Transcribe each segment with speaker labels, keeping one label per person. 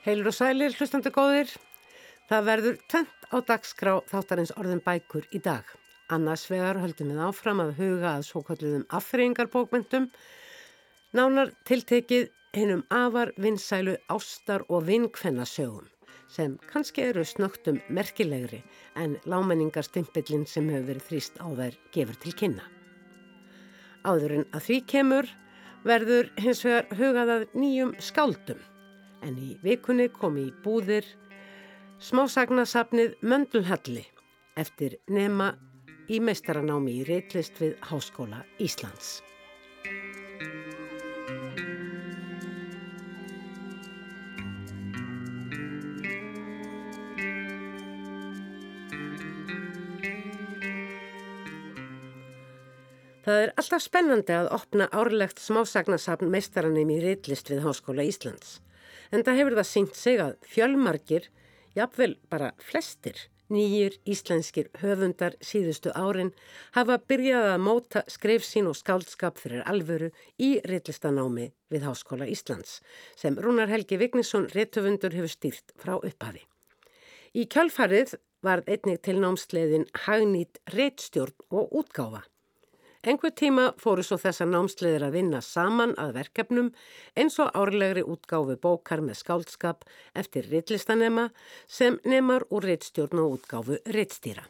Speaker 1: Heilur og sælir, hlustandi góðir. Það verður tönt á dagskrá þáttarins orðin bækur í dag. Annars vegar höldum við áfram að huga að svo kalluðum affreyingarbókmyndum. Nánar tiltekið hennum afar vinsælu ástar og vinkvennasögum sem kannski eru snögtum merkilegri en lámenningarstimpillin sem hefur verið þrýst á þær gefur til kynna. Áðurinn að því kemur verður hins vegar hugað að nýjum skáldum en í vikunni kom í búðir smásagnasafnið Möndulhalli eftir nema í meistaranámi í reitlist við Háskóla Íslands. Það er alltaf spennandi að opna árlegt smásagnasafn meistaranum í reitlist við Háskóla Íslands en það hefur það syngt sig að fjölmarkir, jafnvel bara flestir, nýjir íslenskir höfundar síðustu árin hafa byrjað að móta skreif sín og skáldskap fyrir alvöru í reillistanámi við Háskóla Íslands sem Rúnar Helgi Vignisson réttöfundur hefur stýrt frá upphafi. Í kjálfarið var einnig til námsleiðin hagnýtt reittstjórn og útgáfa. Engur tíma fóru svo þessar námsleðir að vinna saman að verkefnum eins og árlegri útgáfi bókar með skáldskap eftir rittlistanema sem nemar úr rittstjórn og útgáfu rittstýra.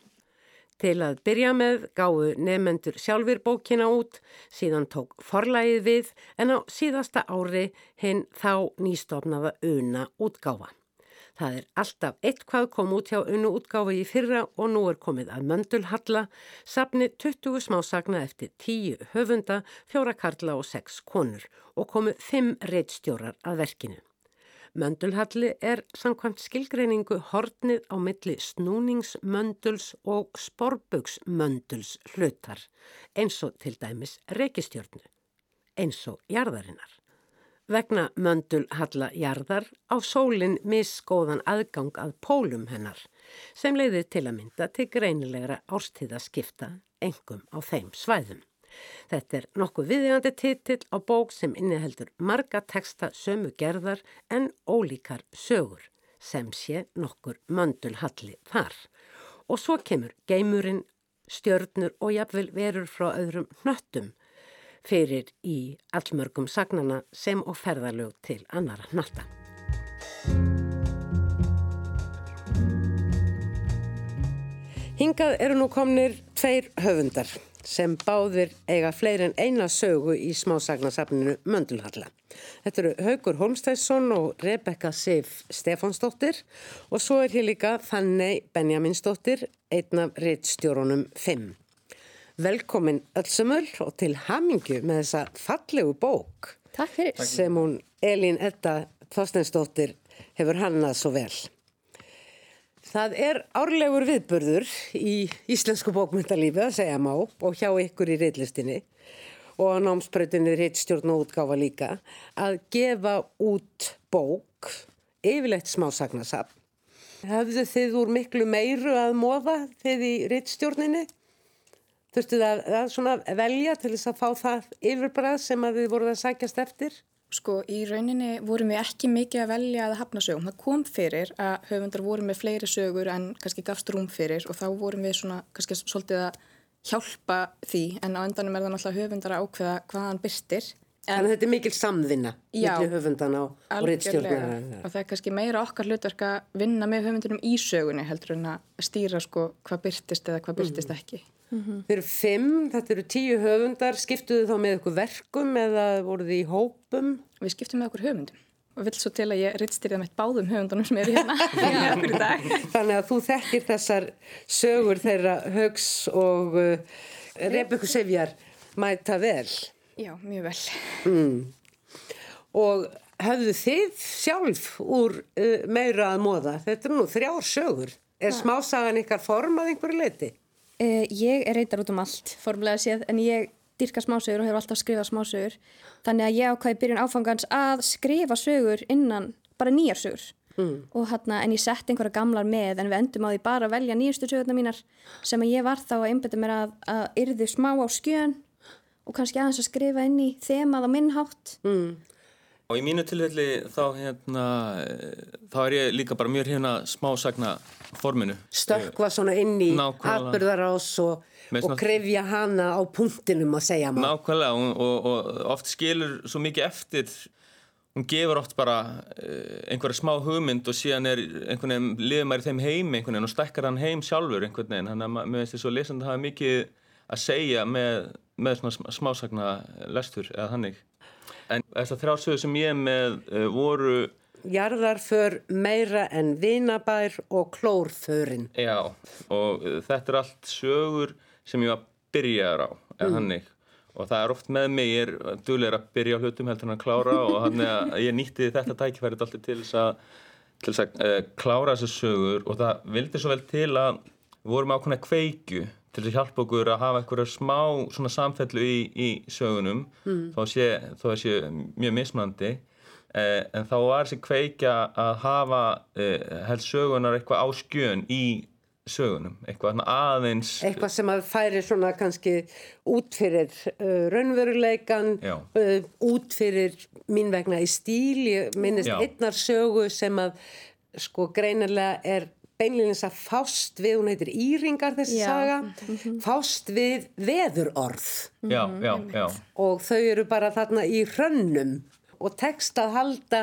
Speaker 1: Til að byrja með gáfu nefendur sjálfur bókina út, síðan tók forlægið við en á síðasta ári hinn þá nýstofnaða una útgáfa. Það er alltaf eitthvað kom út hjá unnu útgáfi í fyrra og nú er komið að Möndulhalla, sapni 20 smásagna eftir 10 höfunda, fjóra karla og 6 konur og komið 5 reittstjórar að verkinu. Möndulhalli er samkvæmt skilgreiningu hornið á milli snúningsmönduls og sporböksmönduls hlutar, eins og til dæmis reykistjórnu, eins og jarðarinnar. Vegna möndul Halla Jarðar á sólinn misskóðan aðgang að pólum hennar sem leiði til að mynda til greinilegra árstíðaskipta engum á þeim svæðum. Þetta er nokkuð viðjandi titill á bók sem inniheldur marga texta sömu gerðar en ólíkar sögur sem sé nokkur möndul Halli þar. Og svo kemur geimurinn, stjörnur og jafnvel verur frá öðrum hnöttum fyrir í allmörgum sagnana sem og ferðalög til annara nálta. Hingað eru nú komnir tveir höfundar sem báðir eiga fleiri en eina sögu í smásagnasafninu Möndulhalla. Þetta eru Haugur Holmstæðsson og Rebecca Sif Stefánsdóttir og svo er hér líka Fannei Benjaminsdóttir, einn af reittstjórunum 5. Velkomin öllsumöll og til hamingju með þessa fallegu bók
Speaker 2: Takk fyrir.
Speaker 1: sem hún Elín Edda Þorsteinsdóttir hefur hannað svo vel. Það er árlegur viðburður í íslensku bókmyndalífi að segja má og hjá ykkur í reillistinni og á námsbreytinni reittstjórn og útgáfa líka að gefa út bók, yfirleitt smásagnasafn. Hafðu þið úr miklu meiru að móða þið í reittstjórninni? Þurftu það að svona velja til þess að fá það yfirbræð sem að þið voruð að sækjast eftir?
Speaker 2: Sko, í rauninni vorum við ekki mikið að velja að hafna sögum. Það kom fyrir að höfundar voru með fleiri sögur en kannski gafst rúm fyrir og þá vorum við svona kannski svolítið að hjálpa því en á endanum er það náttúrulega höfundar að ákveða hvað hann byrstir.
Speaker 1: Þannig að þetta er mikil samvinna millir höfundana og, og reittstjórnuna.
Speaker 2: Og það er kannski meira okkar hlutverk að vinna með höfundunum í sögunni heldur en að stýra sko hvað byrtist eða hvað byrtist mm. ekki.
Speaker 1: Mm -hmm. Þeir eru fimm, þetta eru tíu höfundar, skiptuðu þá með ykkur verkum eða voruð þið í hópum?
Speaker 2: Við skiptum með okkur höfundum og vill svo til að ég rittstyrja með báðum höfundunum sem eru hérna í okkur í dag.
Speaker 1: Þannig að þú þekkir þessar sögur þeirra högs og uh, Rebekku Sevjar mæta vel.
Speaker 2: Já, mjög vel.
Speaker 1: Mm. Og höfðu þið sjálf úr uh, meira að móða? Þetta er nú þrjár sögur. Er smásagan ykkar formað einhverju leiti?
Speaker 3: Uh, ég er reyndar út um allt formlega séð en ég dyrka smásögur og hefur alltaf skrifað smásögur þannig að ég ákvæði byrjun áfangans að skrifa sögur innan bara nýjar sögur mm. og hérna en ég sett einhverja gamlar með en við endum á því bara að velja nýjastu sögurna mínar sem að ég var þá að einbeta mér að, að yrði smá á skjön og kannski aðeins að skrifa inn í þemað á minnhátt
Speaker 1: mm.
Speaker 4: Og í mínu tilfelli þá, hérna, þá er ég líka bara mjög hérna smásagna forminu.
Speaker 1: Stökkva svona inn í atbyrðarás og, og krefja hana á punktinum að segja maður.
Speaker 4: Nákvæmlega og, og, og oft skilur svo mikið eftir hún gefur oft bara uh, einhverja smá hugmynd og síðan er einhvern veginn, liður maður í þeim heim einhvern veginn og stækkar hann heim sjálfur einhvern veginn þannig að mér finnst þess að lesandi hafa mikið að segja með, með svona sm- smásagna lestur eða þannig en þessar þrjá sögur sem ég er með uh, voru
Speaker 1: Jarðarför meira en vinabær og klórförin.
Speaker 4: Já, og uh, þetta er allt sögur sem ég var byrjaður á, eða hannig. Og það er oft með mig, ég er duglegur að byrja á hlutum heldur en að klára og þannig að ég nýtti þetta tækifærið alltaf til þess að, til þess að uh, klára þessar sögur og það vildi svo vel til að við vorum ákveðna kveikju til þess að hjálpa okkur að hafa einhverja smá svona samfellu í, í sögunum mm. þó, sé, að sé mjög mismandi eh, en þá var þessi kveikja að hafa eh, helst sögunar eitthvað á skjön í sögunum, eitthvað aðeins
Speaker 1: Eitthvað sem að færi svona kannski út fyrir uh, raunveruleikan,
Speaker 4: Já.
Speaker 1: uh, út fyrir mín vegna í stíl. Ég minnist
Speaker 4: Já.
Speaker 1: einnar sögu sem að sko greinilega er beinleginns að fást við, hún heitir Íringar þessi
Speaker 3: Já.
Speaker 1: saga, fást við veðurorð
Speaker 4: já, já, já,
Speaker 1: og þau eru bara þarna í hrönnum og tekst að halda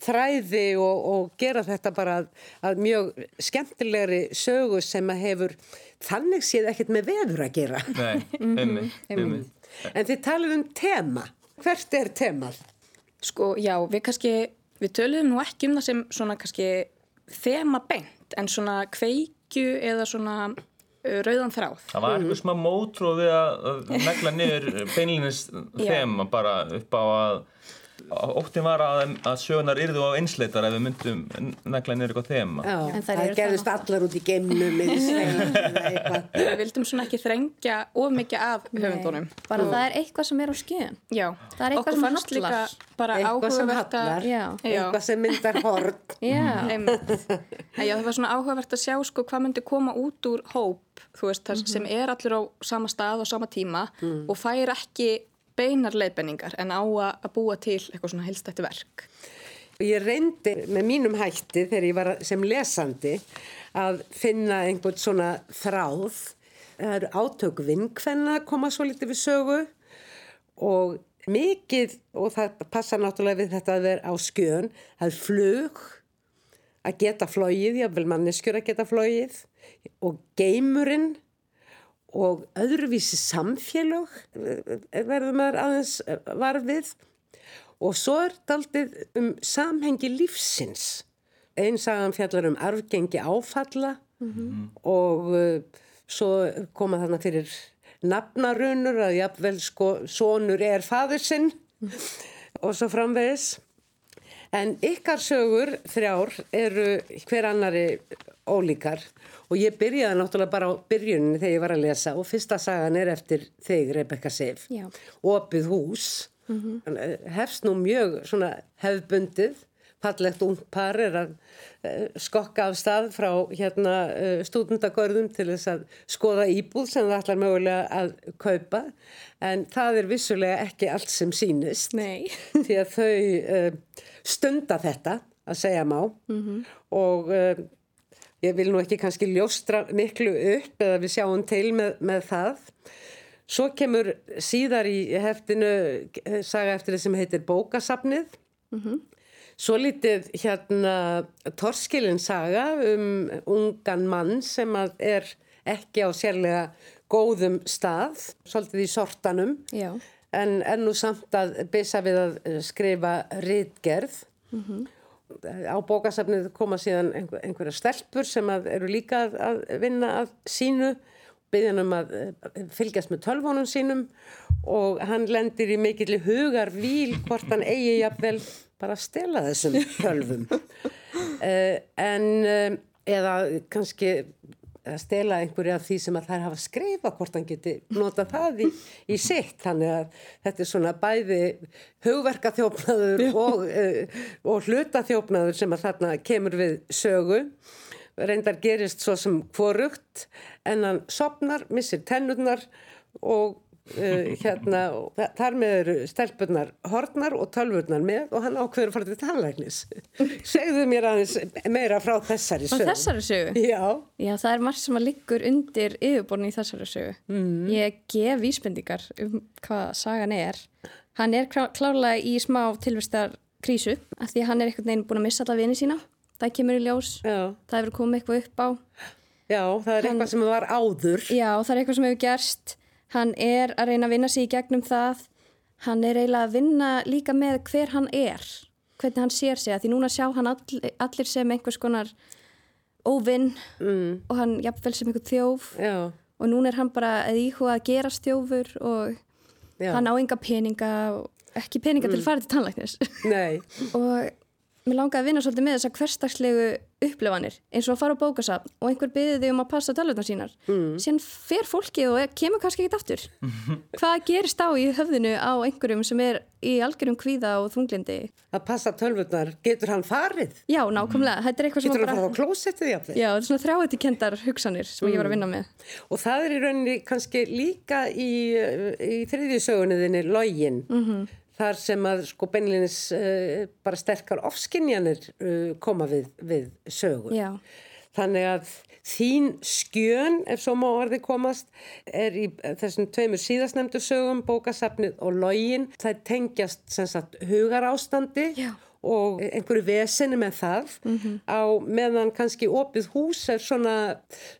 Speaker 1: þræði og, og gera þetta bara að, að mjög skemmtilegri sögu sem að hefur þannig séð ekkert með veður að gera.
Speaker 4: nei, einmitt, einmitt.
Speaker 1: En þið talið um tema. Hvert er temað?
Speaker 2: Sko, já, við kannski, við töluðum nú ekki um það sem svona kannski þema beint, en svona kveikju eða svona rauðan þráð.
Speaker 4: Það var eitthvað smá mótróð við að, að negla niður beinlinnins þema bara upp á að óttin var að, að sögunar yrðu á einsleitar ef við myndum negla niður eitthvað þema.
Speaker 1: Já,
Speaker 3: En
Speaker 1: það
Speaker 3: eru
Speaker 1: gerðist
Speaker 3: það
Speaker 1: allar út í eitthvað.
Speaker 2: Við vildum svona ekki þrengja of mikið af höfundunum.
Speaker 3: Bara það er eitthvað sem er á skjön.
Speaker 2: Já,
Speaker 3: Það er eitthvað
Speaker 2: okkur
Speaker 3: sem
Speaker 2: fannst
Speaker 3: hallar.
Speaker 2: líka bara
Speaker 1: Eitthvað sem hallar,
Speaker 3: Já.
Speaker 1: eitthvað sem myndar horn.
Speaker 3: Já.
Speaker 2: Einmitt. Já, það var svona áhugavert að sjá sko hvað myndi koma út úr hóp, þú veist, það sem er allir á sama stað og sama tíma og fær ekki beinar leiðbenningar en á að búa til eitthvað svona heilstætti verk.
Speaker 1: Ég reyndi með mínum hætti þegar ég var sem lesandi að finna einhvern svona þráð. Það eru átök vinkvenna að koma svo litið við sögu og mikið, og það passa náttúrulega við þetta að vera á skjön, það er flug, að geta flóið, jáfnvel manneskjur að geta flóið og geimurinn og öðruvísi samfélög eh, verður maður aðeins eh, varfið og svo er daldið um samhengi lífsins. Einn sagan fjallar um arfgengi áfalla og uh, svo koma þarna fyrir nafnarunur að jafnvel sko sonur er fadur sinn og svo framvegis. En ykkar sögur þrjár eru hver annari ólíkar og ég byrjaði náttúrulega bara á byrjuninni þegar ég var að lesa og fyrsta sagan er eftir þig, Rebecca
Speaker 3: Já.
Speaker 1: opið hús. Mm -hmm. Hefst nú mjög hefðbundið, fallegt ung par er að eh, skokka af stað frá hérna eh, stúdendagörðum til þess að skoða íbúð sem það ætlar mögulega að kaupa. En það er vissulega ekki allt sem sýnist.
Speaker 2: Nei.
Speaker 1: því að þau uh, stunda þetta að segja má. Og uh, ég vil nú ekki kannski ljóstra miklu upp eða við sjáum til með, með það. Svo kemur síðar í heftinu eh, saga eftir það sem heitir bókasafnið Svo lítið hérna Torskilin saga um ungan mann sem er ekki á sérlega góðum stað, svolítið í sortanum,
Speaker 3: Já.
Speaker 1: en er nú samt að byssa við að skrifa rítgerð. Á bókasafnið koma síðan einhver, einhverja stelpur sem eru líka að, að vinna að sínu, byggðan um að eh, fylgjast með tölvónum sínum og hann lendir í mikill hugar víl hvort hann eigi jafnvel bara að stela þessum tölvum. uh, en uh, eða kannski að stela einhverju af því sem að þær hafa skrifa hvort hann geti nota það í, í sitt. Þannig að þetta er svona bæði hugverkaþjófnaður og, uh, og hlutaþjófnaður sem að þarna kemur við sögu. Reyndar gerist svo sem hvorugt en hann sopnar, missir tennurnar og uh, hérna, og þa- þar með eru stelpunar hortnar og tölvurnar með og hann ákveður að fara til tannlæknis. Segðu mér aðeins meira frá þessari
Speaker 3: Frá
Speaker 1: sögu.
Speaker 3: þessari sögu?
Speaker 1: Já,
Speaker 3: Já, það er margt sem að liggur undir yfirborðin í þessari sögu. Mm. Ég gef vísbendingar um hvað sagan er. Hann er klá klárlega í smá tilvistar krísu af því hann er einhvern veginn búin að missa alla vini sína. Það kemur í ljós.
Speaker 1: já,
Speaker 3: Það hefur komið eitthvað upp á.
Speaker 1: já, það er eitthvað sem var áður.
Speaker 3: Já, það er eitthvað sem hefur gerst. Hann er að reyna að vinna sig í gegnum það. Hann er eiginlega að vinna líka með hver hann er. Hvernig hann sér sig. Af Því núna sjá hann all, allir sem einhvers konar óvinn
Speaker 1: Mm,
Speaker 3: og hann jafnvel sem einhver þjóf.
Speaker 1: já,
Speaker 3: og núna er hann bara að íhuga að gera stjófur og
Speaker 1: já,
Speaker 3: hann á enga peninga ekki peninga til að fara til tannlæknis og mér langaði að vinna svolítið með þessar hverstagslegu upplifanir eins og að fara á bókasafn og einhver byði þig um að passa tölvutnar sínar. Mm. síðan fer fólki og kemur kannski ekkert aftur. Hvað gerist á í höfðinu á einhverjum sem er í algjörum kvíða og þunglindi?
Speaker 1: Að passa tölvurnar, getur hann farið?
Speaker 3: já, nákvæmlega, þetta er eitthvað sem
Speaker 1: Getur hann farið á klósettið jafnvel?
Speaker 3: já, þetta er svona þrjáðutikendar hugsanir sem ég var að vinna með.
Speaker 1: Og það er í rauninni kannski líka í, í þar sem að sko beinlinis uh, bara sterkar ofskinjanir uh, koma við, við sögu.
Speaker 3: já,
Speaker 1: Þannig að þín skjön, ef svo má orði komast, er í þessum tveimur síðastnemdu sögum, bókasafnið og login. Það tengjast sem sagt hugar ástandi
Speaker 3: Já.
Speaker 1: Og einhverju veseni með það á meðan kannski opið hús er svona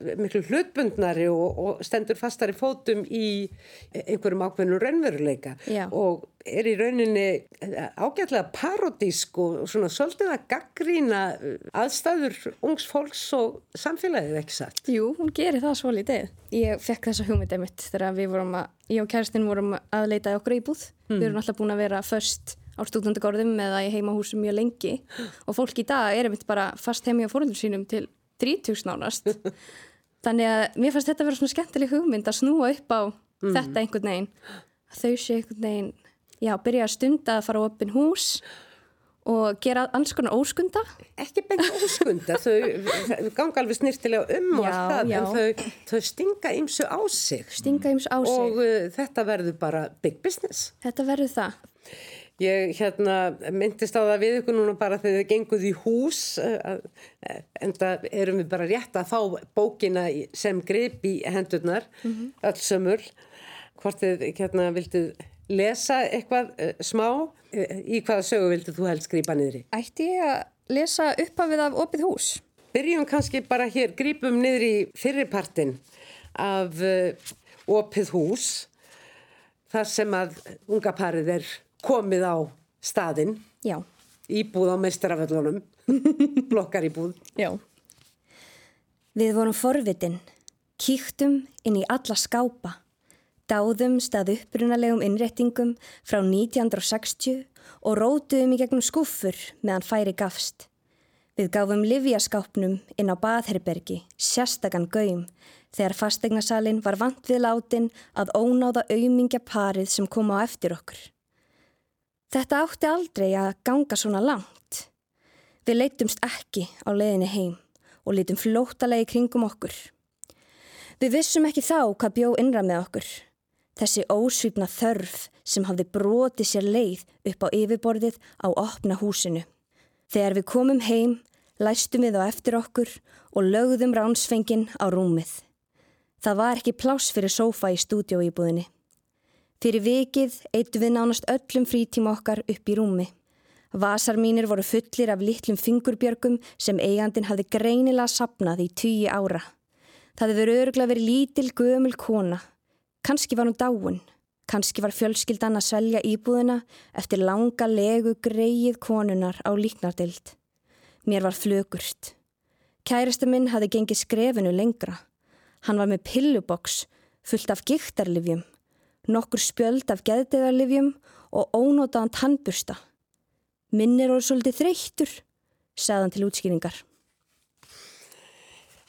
Speaker 1: miklu hlutbundnari og, og stendur fastari fótum í einhverjum ákveðnum raunveruleika
Speaker 3: Já.
Speaker 1: og er í rauninni ágætlega parodísk og svona svolítið að gaggrína aðstæður ungs fólks og samfélagið ekki satt.
Speaker 3: Jú, hún gerir það svo lítið. Ég fekk þessa hugmyndið mitt þegar við vorum að, ég og kærastinn vorum að leita í okkur íbúð. Við erum alltaf búin að vera först á stúdendagorðum eða í heimahúsum mjög lengi og fólk í dag er einmitt bara fast heimi á fórhundur sínum til 30 nánast. Þannig að mér fannst þetta að vera svona skemmtileg hugmynd að snúa upp á þetta einhvern veginn. Þau sé einhvern veginn, já, byrja að stunda að fara á opin hús og gera alls konar óskunda.
Speaker 1: Ekki beint óskunda, þau þau ganga alveg snirtilega um
Speaker 3: Já,
Speaker 1: það, en þau, þau stinga ymsu á sig
Speaker 3: Stinga jums á sig.
Speaker 1: og uh, þetta verður bara big business.
Speaker 3: Þetta verður það.
Speaker 1: Ég hérna myndist á það við ykkur núna bara þegar þið genguð í hús en það erum við bara rétt að fá bókina í- sem grip í hendurnar
Speaker 3: Mhm.
Speaker 1: öll sömul hvort þið hérna vildu lesa eitthvað uh, smá uh, í hvaða sögu vildu þú helst grípa niðri
Speaker 3: Ætti ég að lesa upphafið af opið hús?
Speaker 1: Byrjum kannski bara hér, grípum niður í fyrripartin af uh, opið hús þar sem að unga parið er komið á staðinn íbúð á meistaraföllunum, blokkar íbúð.
Speaker 3: Já. Við vorum forvitin, kíktum inn í alla skápa, dáðum stað upprunalegum innréttingum frá 1960 og rótuðum í gegnum skúffur meðan færi gafst. Við gáfum livjaskápnum inn á baðherbergi, sérstakann gaum, þegar fastegnasalinn var vant við látin að ónáða aumingja parið sem kom á eftir okkur. Þetta átti aldrei að ganga svona langt. Við leitumst ekki á leiðinni heim og lítum flóttalega í kringum okkur. Við vissum ekki þá hvað bjó innra með okkur. Þessi ósvífna þörf sem hafði brotið sér leið upp á yfirborðið á opna húsinu. Þegar við komum heim, læstum við á eftir okkur og lögðum ránsfengin á rúmið. Það var ekki pláss fyrir sófa í stúdjóíbúðinni. Fyrir vikið eittu við nánast öllum frítíma okkar upp í rúmi. Vasar mínir voru fullir af litlum fingurbjörgum sem eigandin hafði greinilega sapnað í tíu ára. Það verið öruglega verið lítil gömul kona. Kanski var hún dáin. Kanski var fjölskyldan að svelja íbúðina eftir langa legu greið konunar á líknardild. Mér var flögurt. Kærasta minn hafði gengið skrefinu lengra. Hann var með pilluboks fullt af giktarlifjum, nokkur spjöld af geðdeðarlifjum og ónótaðan tannbursta. Minn er orðið svolítið þreyttur, sagðan til útskýringar.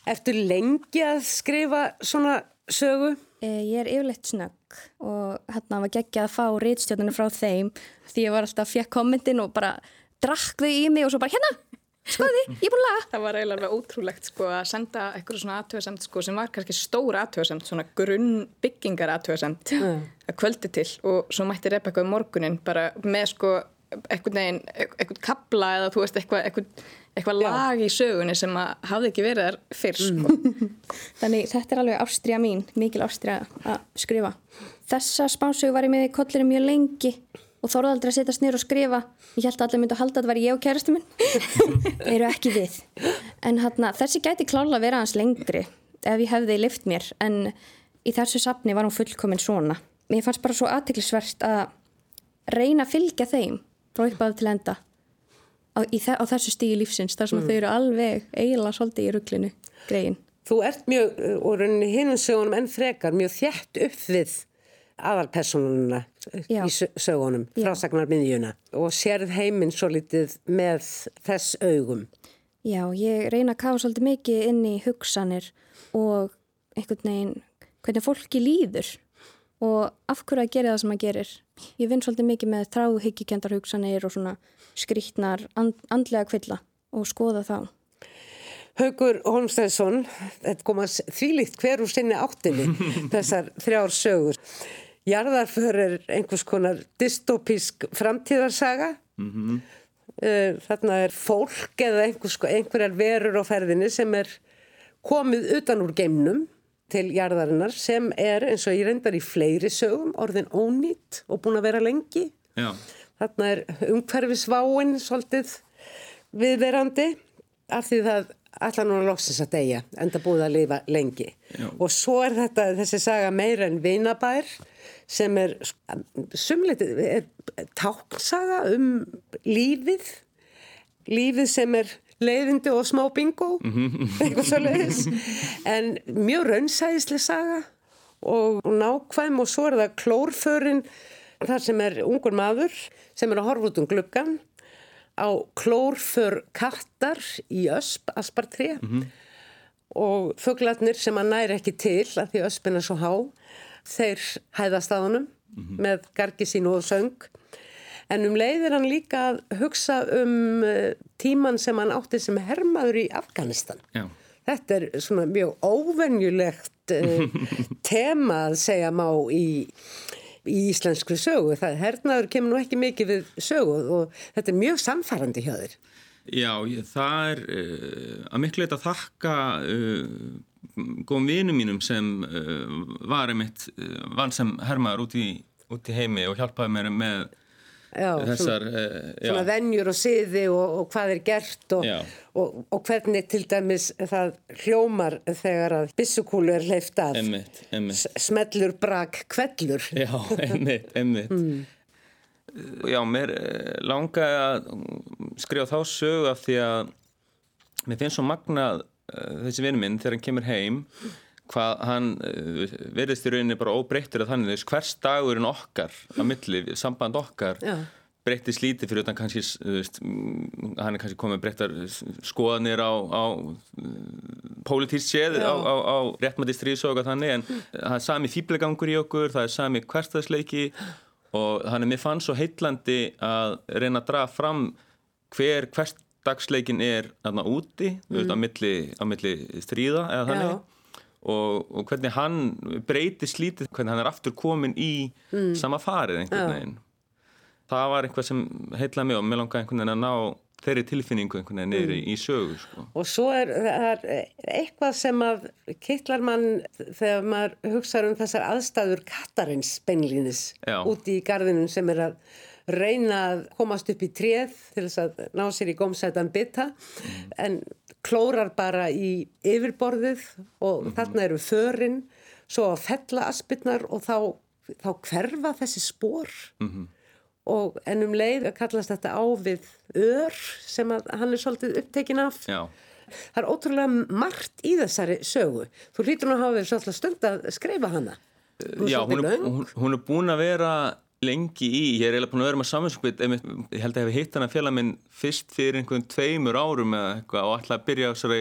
Speaker 1: Ertu lengi að skrifa svona sögu?
Speaker 3: Eh, Ég er yfirleitt snögg og hérna var geggjað að fá rítstjóðinu frá þeim því ég var alltaf að fjekk kommentin og bara drakk þau í mig og svo bara hérna, skoði, ég er búin að laga.
Speaker 2: Það var eiginlega alveg ótrúlegt sko að senda eitthvað svona aðtöðasemt sko sem var kannski stóra aðtöðasemt, svona grunn byggingar aðtöðasemt að kvöldi til. Og svo mætti Rebecca um morgunin bara með sko eitthvað neginn, eitthvað kabla eða þú veist eitthvað, eitthvað, eitthvað lag í sögunni sem að hafði ekki verið þar fyrr sko.
Speaker 3: Þannig þetta er alveg ástriða mín, mikil ástriða að skrifa. Þessa spánsögu var ég með í kollinu mjög lengi og þóruð aldrei að setjast nýra og skrifa. Ég held að allir myndi að halda að þetta var ég og kærastu minn. Eru ekki við. En hérna, þessi gæti klála að vera hans lengri ef ég hefði lift mér en í þessu sapni var hún fullkominn svona. Mér fannst bara svo aðtiklisvert að reyna að fylgja þeim frá uppað til enda á, þe á þessu stígi lífsins þar sem mm. þau eru alveg eiginlega svolítið í rugglinu greiðin.
Speaker 1: Þú ert mjög, og rauninni hinnum sögunum enn frekar, mjög þjætt upp við aðalpersonuna í sögunum, frásagnarmiðjuna og sérð heiminn svo litið með þess augum.
Speaker 3: Já, ég reyna að kafa svolítið mikið inn í hugsanir og einhvern veginn hvernig fólki líður og af hverju að gera það sem að gerir. Ég vinn svolítið mikið með þráhyggjikendar hugsanir og svona skrítnar and, andlega kvilla og skoða þá.
Speaker 1: Haugur Holmstæðsson, þetta komast þvílikt hver úr sinni áttinni, þessar þrjár sögur. Jarðarför er einhvers konar dystopísk framtíðarsaga. Mm -hmm. Þarna er fólk eða einhvers, einhverjar verur á ferðinni sem er komið utan úr geimnum til jarðarinnar sem er eins og ég reyndar í fleiri sögum orðin ónýtt og búin að vera lengi. Já. Þarna er umhverfisváinn svolítið viðverandi af því það allar núna loksins að deyja en það búið að lifa lengi. Já. Og svo er þetta þessi saga meira en vinabær sem er sumleitið táksaga um lífið lífið sem er leiðindi og smá bingo eitthvað svo leiðis en mjög raunsæðislega saga og nákvæm og svo er það klórförin þar sem er ungur maður sem er að horfa út um gluggan á klórför kattar í ösp, aspartré mm -hmm. og föglatnir sem að næri ekki til að því öspin er svo há þeir hæðast að honum mm -hmm. með gargi sín og söng en um leiðir hann líka að hugsa um uh, tíman sem hann átti sem hermaður í Afganistan Já. þetta er svona mjög óvenjulegt uh, tema að segja má í í íslenskri sögu. Það hernaður kemur nú ekki mikið við sögu og þetta er mjög samfærandi hjá þér.
Speaker 4: Já, það er uh, að miklu eitthvað þakka uh, góðum vinum mínum sem uh, var einmitt vann sem hermaður út í, út í heimi og hjálpaði mér með
Speaker 1: já, þessar svona, uh, svona vennjur og siði og, og hvað er gert og, og, og hvernig til dæmis það hljómar þegar að bissukúlu er hleyft af.
Speaker 4: Einmitt, einmitt.
Speaker 1: smellur brak kvellur
Speaker 4: Já, einmitt, einmitt. Mm. Já, mér eh, langaði að skrifa þá sögu af því að mér finnst svo magnað uh, þessi vinnu minn þegar hann kemur heim hvað hann uh, verðist í rauninni bara óbreyttur að þannig þess hvers dagurinn okkar á milli, samband okkar Já. breytist lítið fyrir utan kannski veist, hann er kannski komið breyttar skoðanir á, á pólitísk séð á, á, á réttmætti stríðsóka þannig en það er sami fýblegangur í okkur, það er sami hverstaðsleiki og þannig að mér fann svo heitlandi að reyna að draga fram hver hverstagsleikin er þarna úti, mm. veist, á, milli, á milli stríða eða þannig og, og hvernig hann breyti slítið, hvernig hann er aftur komin í mm. sama farið einhvern veginn það var eitthvað sem heitlaði mig og mér langaði einhvern veginn að ná þeirri tilfinningu einhvern veginn neyri mm. í sögu sko.
Speaker 1: og svo er, er eitthvað sem að kittlar mann þegar maður hugsaður um þessar aðstæður kattarins beinlínis úti í gardinum sem er að reyna að komast upp í tréð til þess að ná sér í gómsætan bytta mm. en klórar bara í yfirborðið og mm. þarna eru förin svo að fella aspirnar og þá, þá hverfa þessi spór -hmm og ennum leið kallast þetta á við ör sem hann er svolítið upptekin af. Já. það er ótrúlega margt í þessari sögu. Þú hlýtur nú að hafa verið svolítið stund að skreifa hana.
Speaker 4: Já, hún er, hún, hún er búin að vera lengi í, ég er eiginlega búin að vera með saminskvitt ég held að ég hef hitt hann að fjalla minn fyrst fyrir einhvern tveimur árum eða eitthvað og ætla að byrja á þessari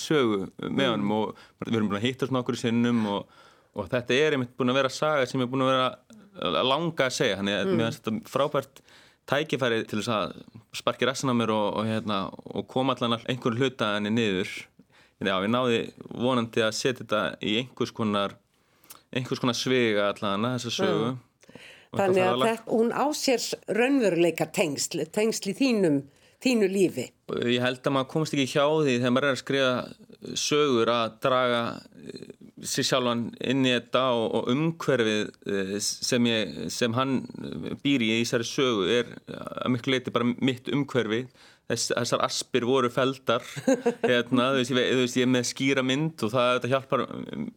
Speaker 4: sögu með hann mm. og við erum búin að hitta svona okkur í sinnum og, og þetta er einmitt búin að vera saga sem er búin að vera langa að segja þannig að mm. þetta frábært tækifæri til þess að sparki rassin á mér og, og, hérna, og koma allan einhvern hluta henni niður já, ég náði vonandi að setja þetta í einhvers konar einhvers konar svega allan þessa sögu
Speaker 1: Þannig að þetta, hún á sér raunveruleika tengsl, tengsl í þínum, þínu lífi.
Speaker 4: Ég held að maður komast ekki hjá því þegar maður er að skrifa sögur að draga eh, sér sjálfan inn í þetta og, og umhverfið eh, sem, ég, sem hann býr í þessari sögu er að miklu leiti bara mitt umhverfið Þess, þessar aspir voru feldar hérna, þú veist, ég, þú veist, ég með skýra mynd og það hjálpar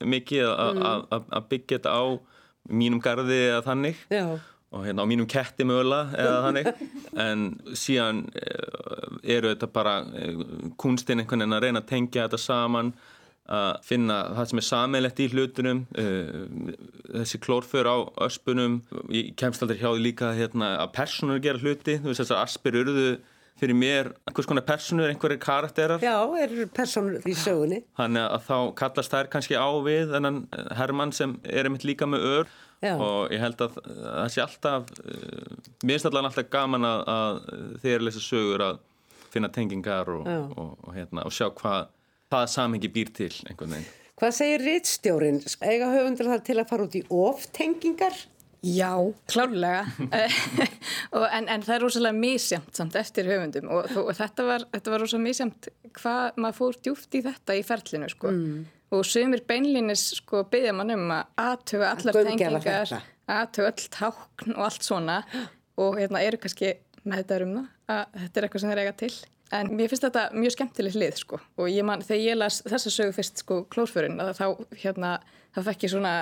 Speaker 4: mikið að mm. byggja þetta á mínum gardi eða þannig.
Speaker 1: Já.
Speaker 4: og hérna á mínum ketti mögulega eða þannig. En síðan eh, eru þetta bara eh, kunstinn einhvern veginn að reyna að tengja þetta saman að finna það sem er sammeilegt í hlutunum eh, þessi klórför á öspunum. Ég kemst aldrei hjá því líka hérna, að personur gera hluti, þú veist þessar aspir eruðu fyrir mér einhvers konar personur, einhverjir karakterar
Speaker 1: Já, eru personur í sögunni
Speaker 4: Þannig að þá kallast þær kannski á við þennan Hermann sem er einmitt líka með ör Já. og ég held að það sé alltaf uh, mér finnst allavega alltaf gaman að, að þeir lesa sögur að finna tengingar og, og, og, hérna, og sjá hvað það samhengi býr til einhvern veginn
Speaker 1: Hvað segir rittstjórin? Ega höfundur þar til að fara út í oftengingar?
Speaker 2: Já, klárlega. En, en það er rosalega mísjamt samt eftir höfundum og, og þetta var, var rosalega mísjamt hvað maður fór djúft í þetta í ferlinu sko. mm. og sumir beinlínis sko, byggja mann um að aðtöfa allar tengingar, aðtöfa all tákn og allt svona. Og hérna eru kannski með þetta um það að þetta er eitthvað sem þeir eiga til. En mér finnst þetta mjög skemmtileg hlið sko. Og ég man, þegar ég las þessa sögu fyrst sko klósförun þá hérna, þá fekk ég svona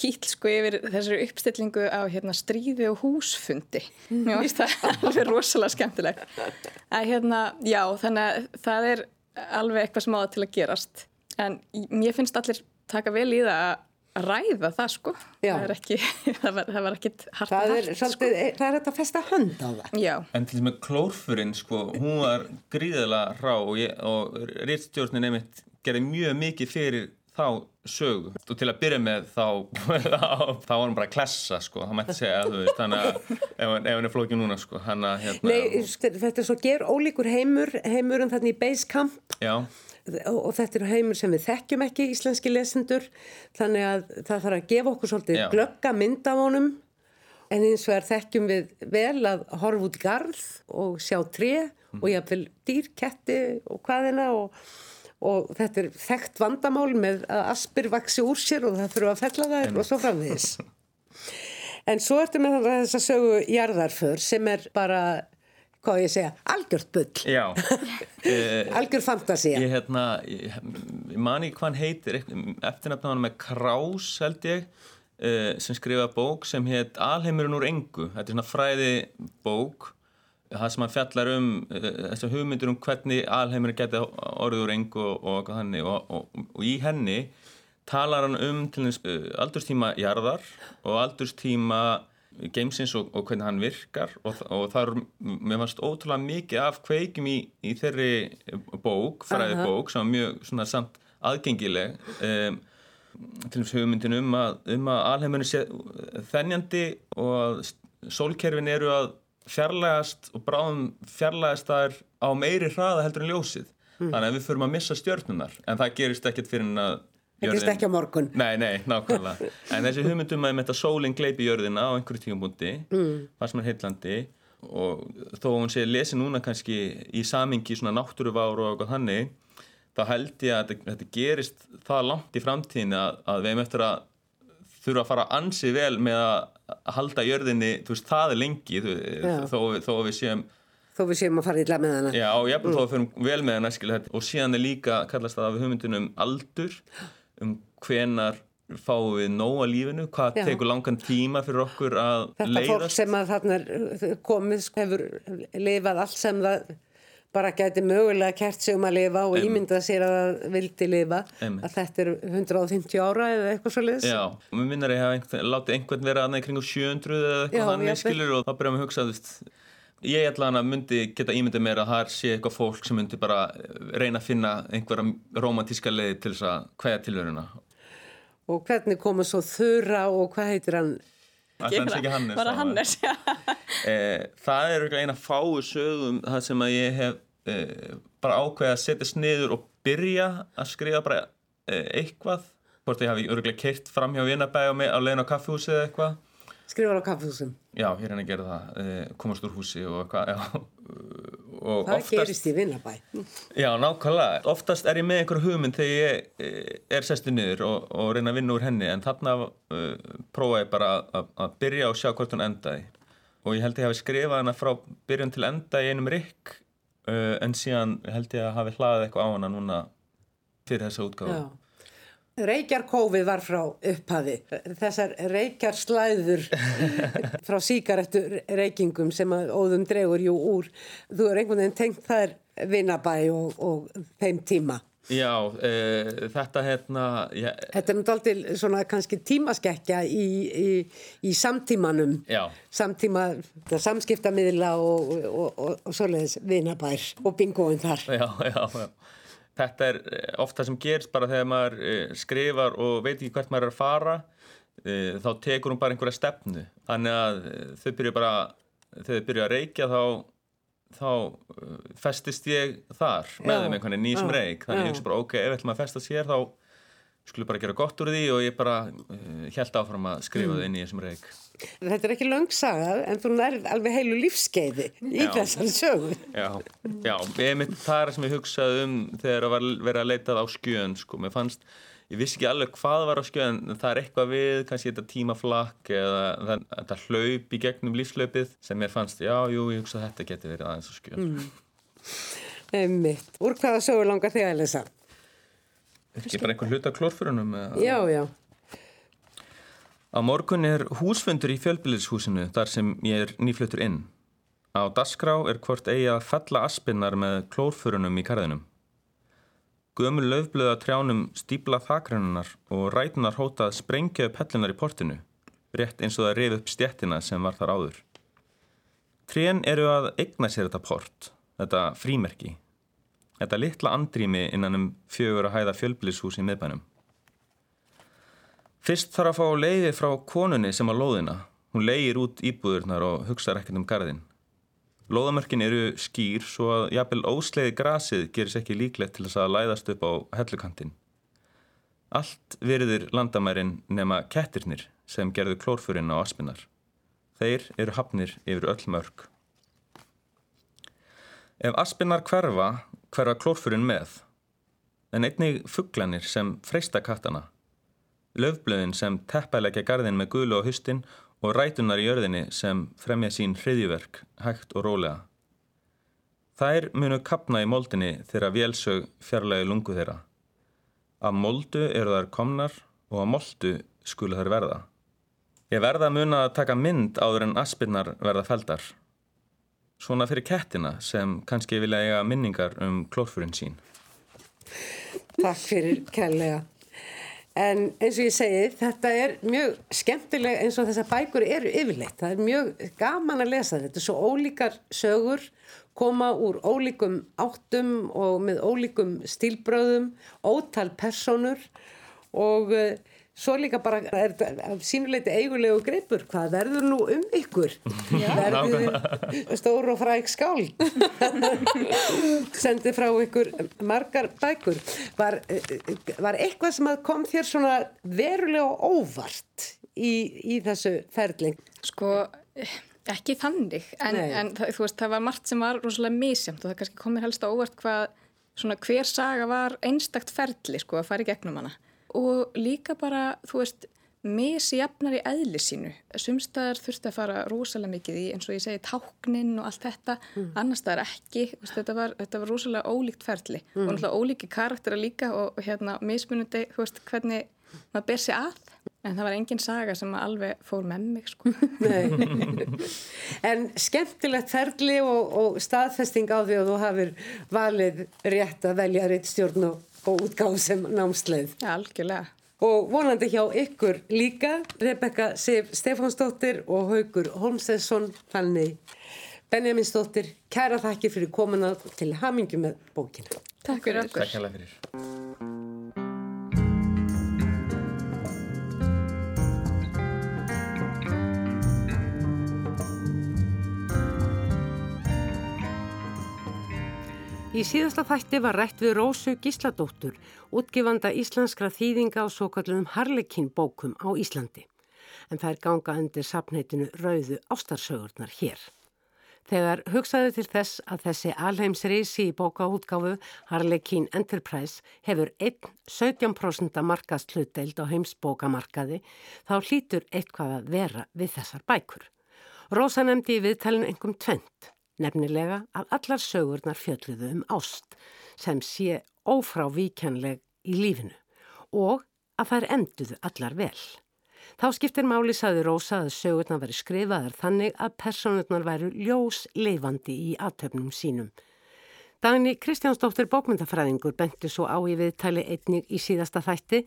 Speaker 2: kýll sko yfir þessari uppstillingu á hérna, stríði og húsfundi. Mér finnst það alveg rosalega skemmtilegt. Að hérna, já, þannig að það er alveg eitthvað smáða til að gerast. En mér finnst allir taka vel í það að ræða það sko. Það, ekki, það, var, það var ekkit hardt
Speaker 1: það er, hart, sko. það er þetta festa hönd á það.
Speaker 2: Já.
Speaker 4: en til þess með klórfurinn sko hún var gríðilega rá og, og réttstjórnin einmitt gerði mjög mikið fyrir þá sögu. Og til að byrja með þá þá var hann bara að klessa sko. Það mætti segja að þú veist þannig að ef hann er flókið núna sko. Hana, hérna,
Speaker 1: Nei, þetta er svo ger ólíkur heimur heimurum þarna í Basecamp.
Speaker 4: Já.
Speaker 1: Og, og þetta er heimur sem við þekkjum ekki íslenski lesendur. Þannig að það þarf að gefa okkur svolítið Já. glögga mynd af honum. En eins og er þekkjum við vel að horfa út garð og sjá tre mm. og jáfnvel dýrketti og hvaðina og og þetta er þekkt vandamál með að aspir vaksi úr sér og það þurfa að fella þær og svo framvegis. En svo ertu með þess að sögu jarðarför sem er bara, hvað ég segja, algjört bull.
Speaker 4: Já.
Speaker 1: Algjör fantasia.
Speaker 4: Ég, hérna, ég, ég mani hvað hann heitir, eftirnafnaðan með Krás held ég, eh, sem skrifa bók sem heit Alheimurinn úr engu. Þetta er svona fræði bók það sem hann fjallar um uh, þessar hugmyndir um hvernig alheimurinn geti orðið úr engu og, og, og, og í henni talar hann um til þess uh, aldurstíma jarðar og aldurstíma geimsins og hvernig hann virkar. Og það er, mér fannst ótrúlega mikið af kveikjum í, í þeirri bók, fræði bók sem var mjög svona samt aðgengileg um, til þess hugmyndin um að, um að alheimurinn sé þennjandi og að sólkerfin eru að fjarlægast og bráðum fjarlægast það er á meiri hraða heldur en ljósið mm. þannig að við förum að missa stjörnunar en það gerist ekkert fyrir en að
Speaker 1: það gerist ekki á morgun
Speaker 4: nei, nei, nákvæmlega en þessi hugmyndum að þetta sólinn gleipi jörðina á einhverju tíumbúndi mm. það sem er heillandi og þó hún sé lesi núna kannski í samingi svona náttúruvár og eitthvað þannig þá held ég að þetta gerist það langt í framtíðin að, að við hefum eftir að þurfa að fara ansi vel með að halda jörðinni, þú veist, það er lengi þú, þó, þó við séum
Speaker 1: þó við séum að fara illa með hana
Speaker 4: já, bara mm. þó að fyrir vel með hana skilja, og síðan er líka, kallast það af hugmyndunum aldur, um hvenar fáum við nóga lífinu hvað já. tekur langan tíma fyrir okkur að
Speaker 1: þetta
Speaker 4: leiðast
Speaker 1: fólk sem að þarna komið hefur lifað allt sem það bara gæti mögulega kert sig um að lifa og ímyndað sér að það vildi lifa Einmitt. að þetta er 150 ára eða eitthvað svo leiðis
Speaker 4: Já, og mér minnar ég að láti einhvern vera aðnað í kring 700 eða eitthvað þannig skilur og þá byrjum við að hugsa veist, ég ætla að myndi geta ímyndað mér að það sé eitthvað fólk sem myndi bara reyna að finna einhverja romantíska leiði til þess að hvaða tilveruna.
Speaker 1: Og hvernig komur svo þurra og hvað heitir hann
Speaker 4: Hannes
Speaker 2: Bara Hannes, já.
Speaker 4: Eh, það er örugglega eina fáu sögum það sem að ég hef eh, bara ákveðið að setja sniður og byrja að skrifa bara eh, eitthvað hvort ég hafi örgulega keirt fram hjá Vinnabæ á, me- á leiðin á kaffihúsi eða eitthvað
Speaker 1: Skrifar á kaffhúsum.
Speaker 4: já, ég er henni að gera það eh, komast úr húsi og eitthvað já, og
Speaker 1: Það
Speaker 4: oftast
Speaker 1: gerist í vinnabæ.
Speaker 4: já, nákvæmlega, oftast er ég með einhver hugmynd þegar ég eh, er sestu niður og, og reyna að vinna úr henni en þarna uh, prófa ég bara að, byrja og sjá hvort hún endaði og ég held ég hafi skrifað hana frá byrjun til enda í einum rikk uh, en síðan held ég að hafi hlaðið eitthvað á hana núna fyrir þessa útgáfu
Speaker 1: Já. Reykjarkófið var frá upphafi. Þessar reykjarslæður frá síkarettu reykingum sem að óðum dregur jú úr. Þú er einhvern veginn tengt þær vinnabæ og, og þeim tíma.
Speaker 4: Já, uh, þetta hérna ég,
Speaker 1: Þetta er náttúrulega svona kannski tímaskekkja í, í, í samtímanum.
Speaker 4: Já.
Speaker 1: Samtíma, samskiptamiðla og, og, og, og svoleiðis vinnabær og bingoinn þar.
Speaker 4: já, já, já þetta er eh, oft það sem gerist bara þegar maður uh, skrifar og veit ekki hvert maður er að fara uh, þá tekur hún bara einhverja stefnu þannig að þau byrja bara þegar þau byrja að reykja þá þá festist ég þar með þeim einhvern veginn nýjum
Speaker 1: já,
Speaker 4: reyk þannig
Speaker 1: já.
Speaker 4: ég hugsa bara ok, ef ætlum að festast hér þá skulum bara gera gott úr því og ég bara uh, held áfram að skrifa þau inn í þessum reyk
Speaker 1: Þetta er ekki löng saga en þú nærð alveg heilu lífskeiði í þessari sögu.
Speaker 4: Já, já, einmitt það er sem ég hugsaði um þegar það var verið að leitað á skjön sko, mér fannst, ég vissi ekki alveg hvað var á skjön, en það er eitthvað við kannski þetta tímaflakk eða það, þetta hlaup í gegnum lífslaupið sem mér fannst, já, jú, ég hugsa að þetta geti verið aðeins á skjön mm.
Speaker 1: Einmitt. Úr hvaða sögu langar þig að lesa?
Speaker 4: Ekki bara einhver hluta klórfurunum.
Speaker 1: Já, já.
Speaker 4: Á morgun er húsfundur í fjölbýlishúsinu þar sem ég er nýfluttur inn. Á dasgrá er hvort eigi að fella aspinnar með klórfurunum í karðinum. Gömul löfblöða trjánum stípla þakrannar og rætunar hótað sprengja upp hellunar í portinu, rétt eins og það reyð upp stjettina sem var þar áður. Trén eru að eigna sér þetta port, þetta frímerki, þetta litla andrými innan um fjögur að hæða fjölbýlishús í miðbænum. Fyrst þarf að fá leiði frá konunni sem á lóðina. Hún leiðir út íbúðurnar og hugsaður ekkert um garðin. Lóðamörkin eru skýr svo að jafnvel ósleiði grasið gerist ekki líklegt til þess að læðast upp á hellukantin. Allt virðir landamærin nema kettirnir sem gerðu klórfurinn á aspinar. Þeir eru hafnir yfir öll mörg. Ef aspinar hverfa, hverfa klórfurinn með. En einnig fugglanir sem freista kattana. Löfblöðin sem teppæleggja garðin með gulu á hustin og rætunar í jörðinni sem fremja sín hriðjuverk, hægt og rólega. Þær munu kapna í moldinni þegar vélsög fjarlægi lungu þeirra. Af moldu eru þær komnar og af moldu skulu þær verða. Ég verða að muna að taka mynd áður en aspirnar verða feldar. Svona fyrir kettina sem kannski vilja eiga minningar um klórfurinn sín.
Speaker 1: Takk fyrir kærlega. En eins og ég segi, þetta er mjög skemmtileg eins og þessar bækur eru yfirleitt. Það er mjög gaman að lesa þetta. Svo ólíkar sögur koma úr ólíkum áttum og með ólíkum stílbröðum, ótal personur og uh, svo líka bara er þetta sínuleiti eigulegu greipur. Hvað verður nú um ykkur? Verður stór og fræk skál? Sendi frá ykkur margar bækur. Var, var eitthvað sem að kom þér svona verulega óvart í, í þessu ferling?
Speaker 2: Sko, ekki þannig, en, en þú veist, það var margt sem var rosalega misjamt og það kannski kom mér helst á óvart hvað, svona hver saga var einstakt ferli, sko, að fara í gegnum hana. Og líka bara, þú veist, misjafnar í eðli sínu. Sumstaðar þurfti að fara rosalega mikið í, eins og ég segi, táknin og allt þetta, mm. annars staðar ekki. Þú Veist, þetta, var, þetta var rosalega ólíkt ferli og náttúrulega ólíki karaktera líka og, og hérna mismunandi, þú veist, hvernig maður ber sig að. En það var engin saga sem alveg fór með mig, sko.
Speaker 1: Nei. en skemmtilegt ferli og, og staðfesting á því að þú hafir valið rétt að velja rétt stjórn og, og útgáð sem námsleið.
Speaker 2: Já, algjörlega.
Speaker 1: Og vonandi hjá ykkur líka, Rebecca Sif Stefánsdóttir og Haugur Holmsesson, þannig Benjaminsdóttir, kæra þakki fyrir komuna til hamingu með bókina.
Speaker 2: Takk fyrir okkur.
Speaker 4: Takk hérlega fyrir.
Speaker 1: Í síðasta þætti var rætt við Rósu Gísladóttur, útgifanda íslenskra þýðinga og svo kallum Harlekin bókum á Íslandi. En það er ganga undir sapneitinu Rauðu ástarsögurnar hér. Þegar hugsaðu til þess að þessi alheimsreisi í bókaútgáfu Harlekin Enterprise hefur 1,17% markast hlutdeild á heimsbókamarkaði, þá hlýtur eitthvað að vera við þessar bækur. Rósa nefndi í viðtalinu einhverjum tvent nefnilega að allar sögurnar fjöldluðu um ást sem sé ófrávíkjanleg í lífinu og að þær enduðu allar vel. Þá skiptir máli saði Rósa að sögurnar veri skrifaðar þannig að personurnar væru ljós leifandi í aðtöfnum sínum Dagni Kristjánsdóttir bókmyndafræðingur benti svo á í viðtali einnig í síðasta þætti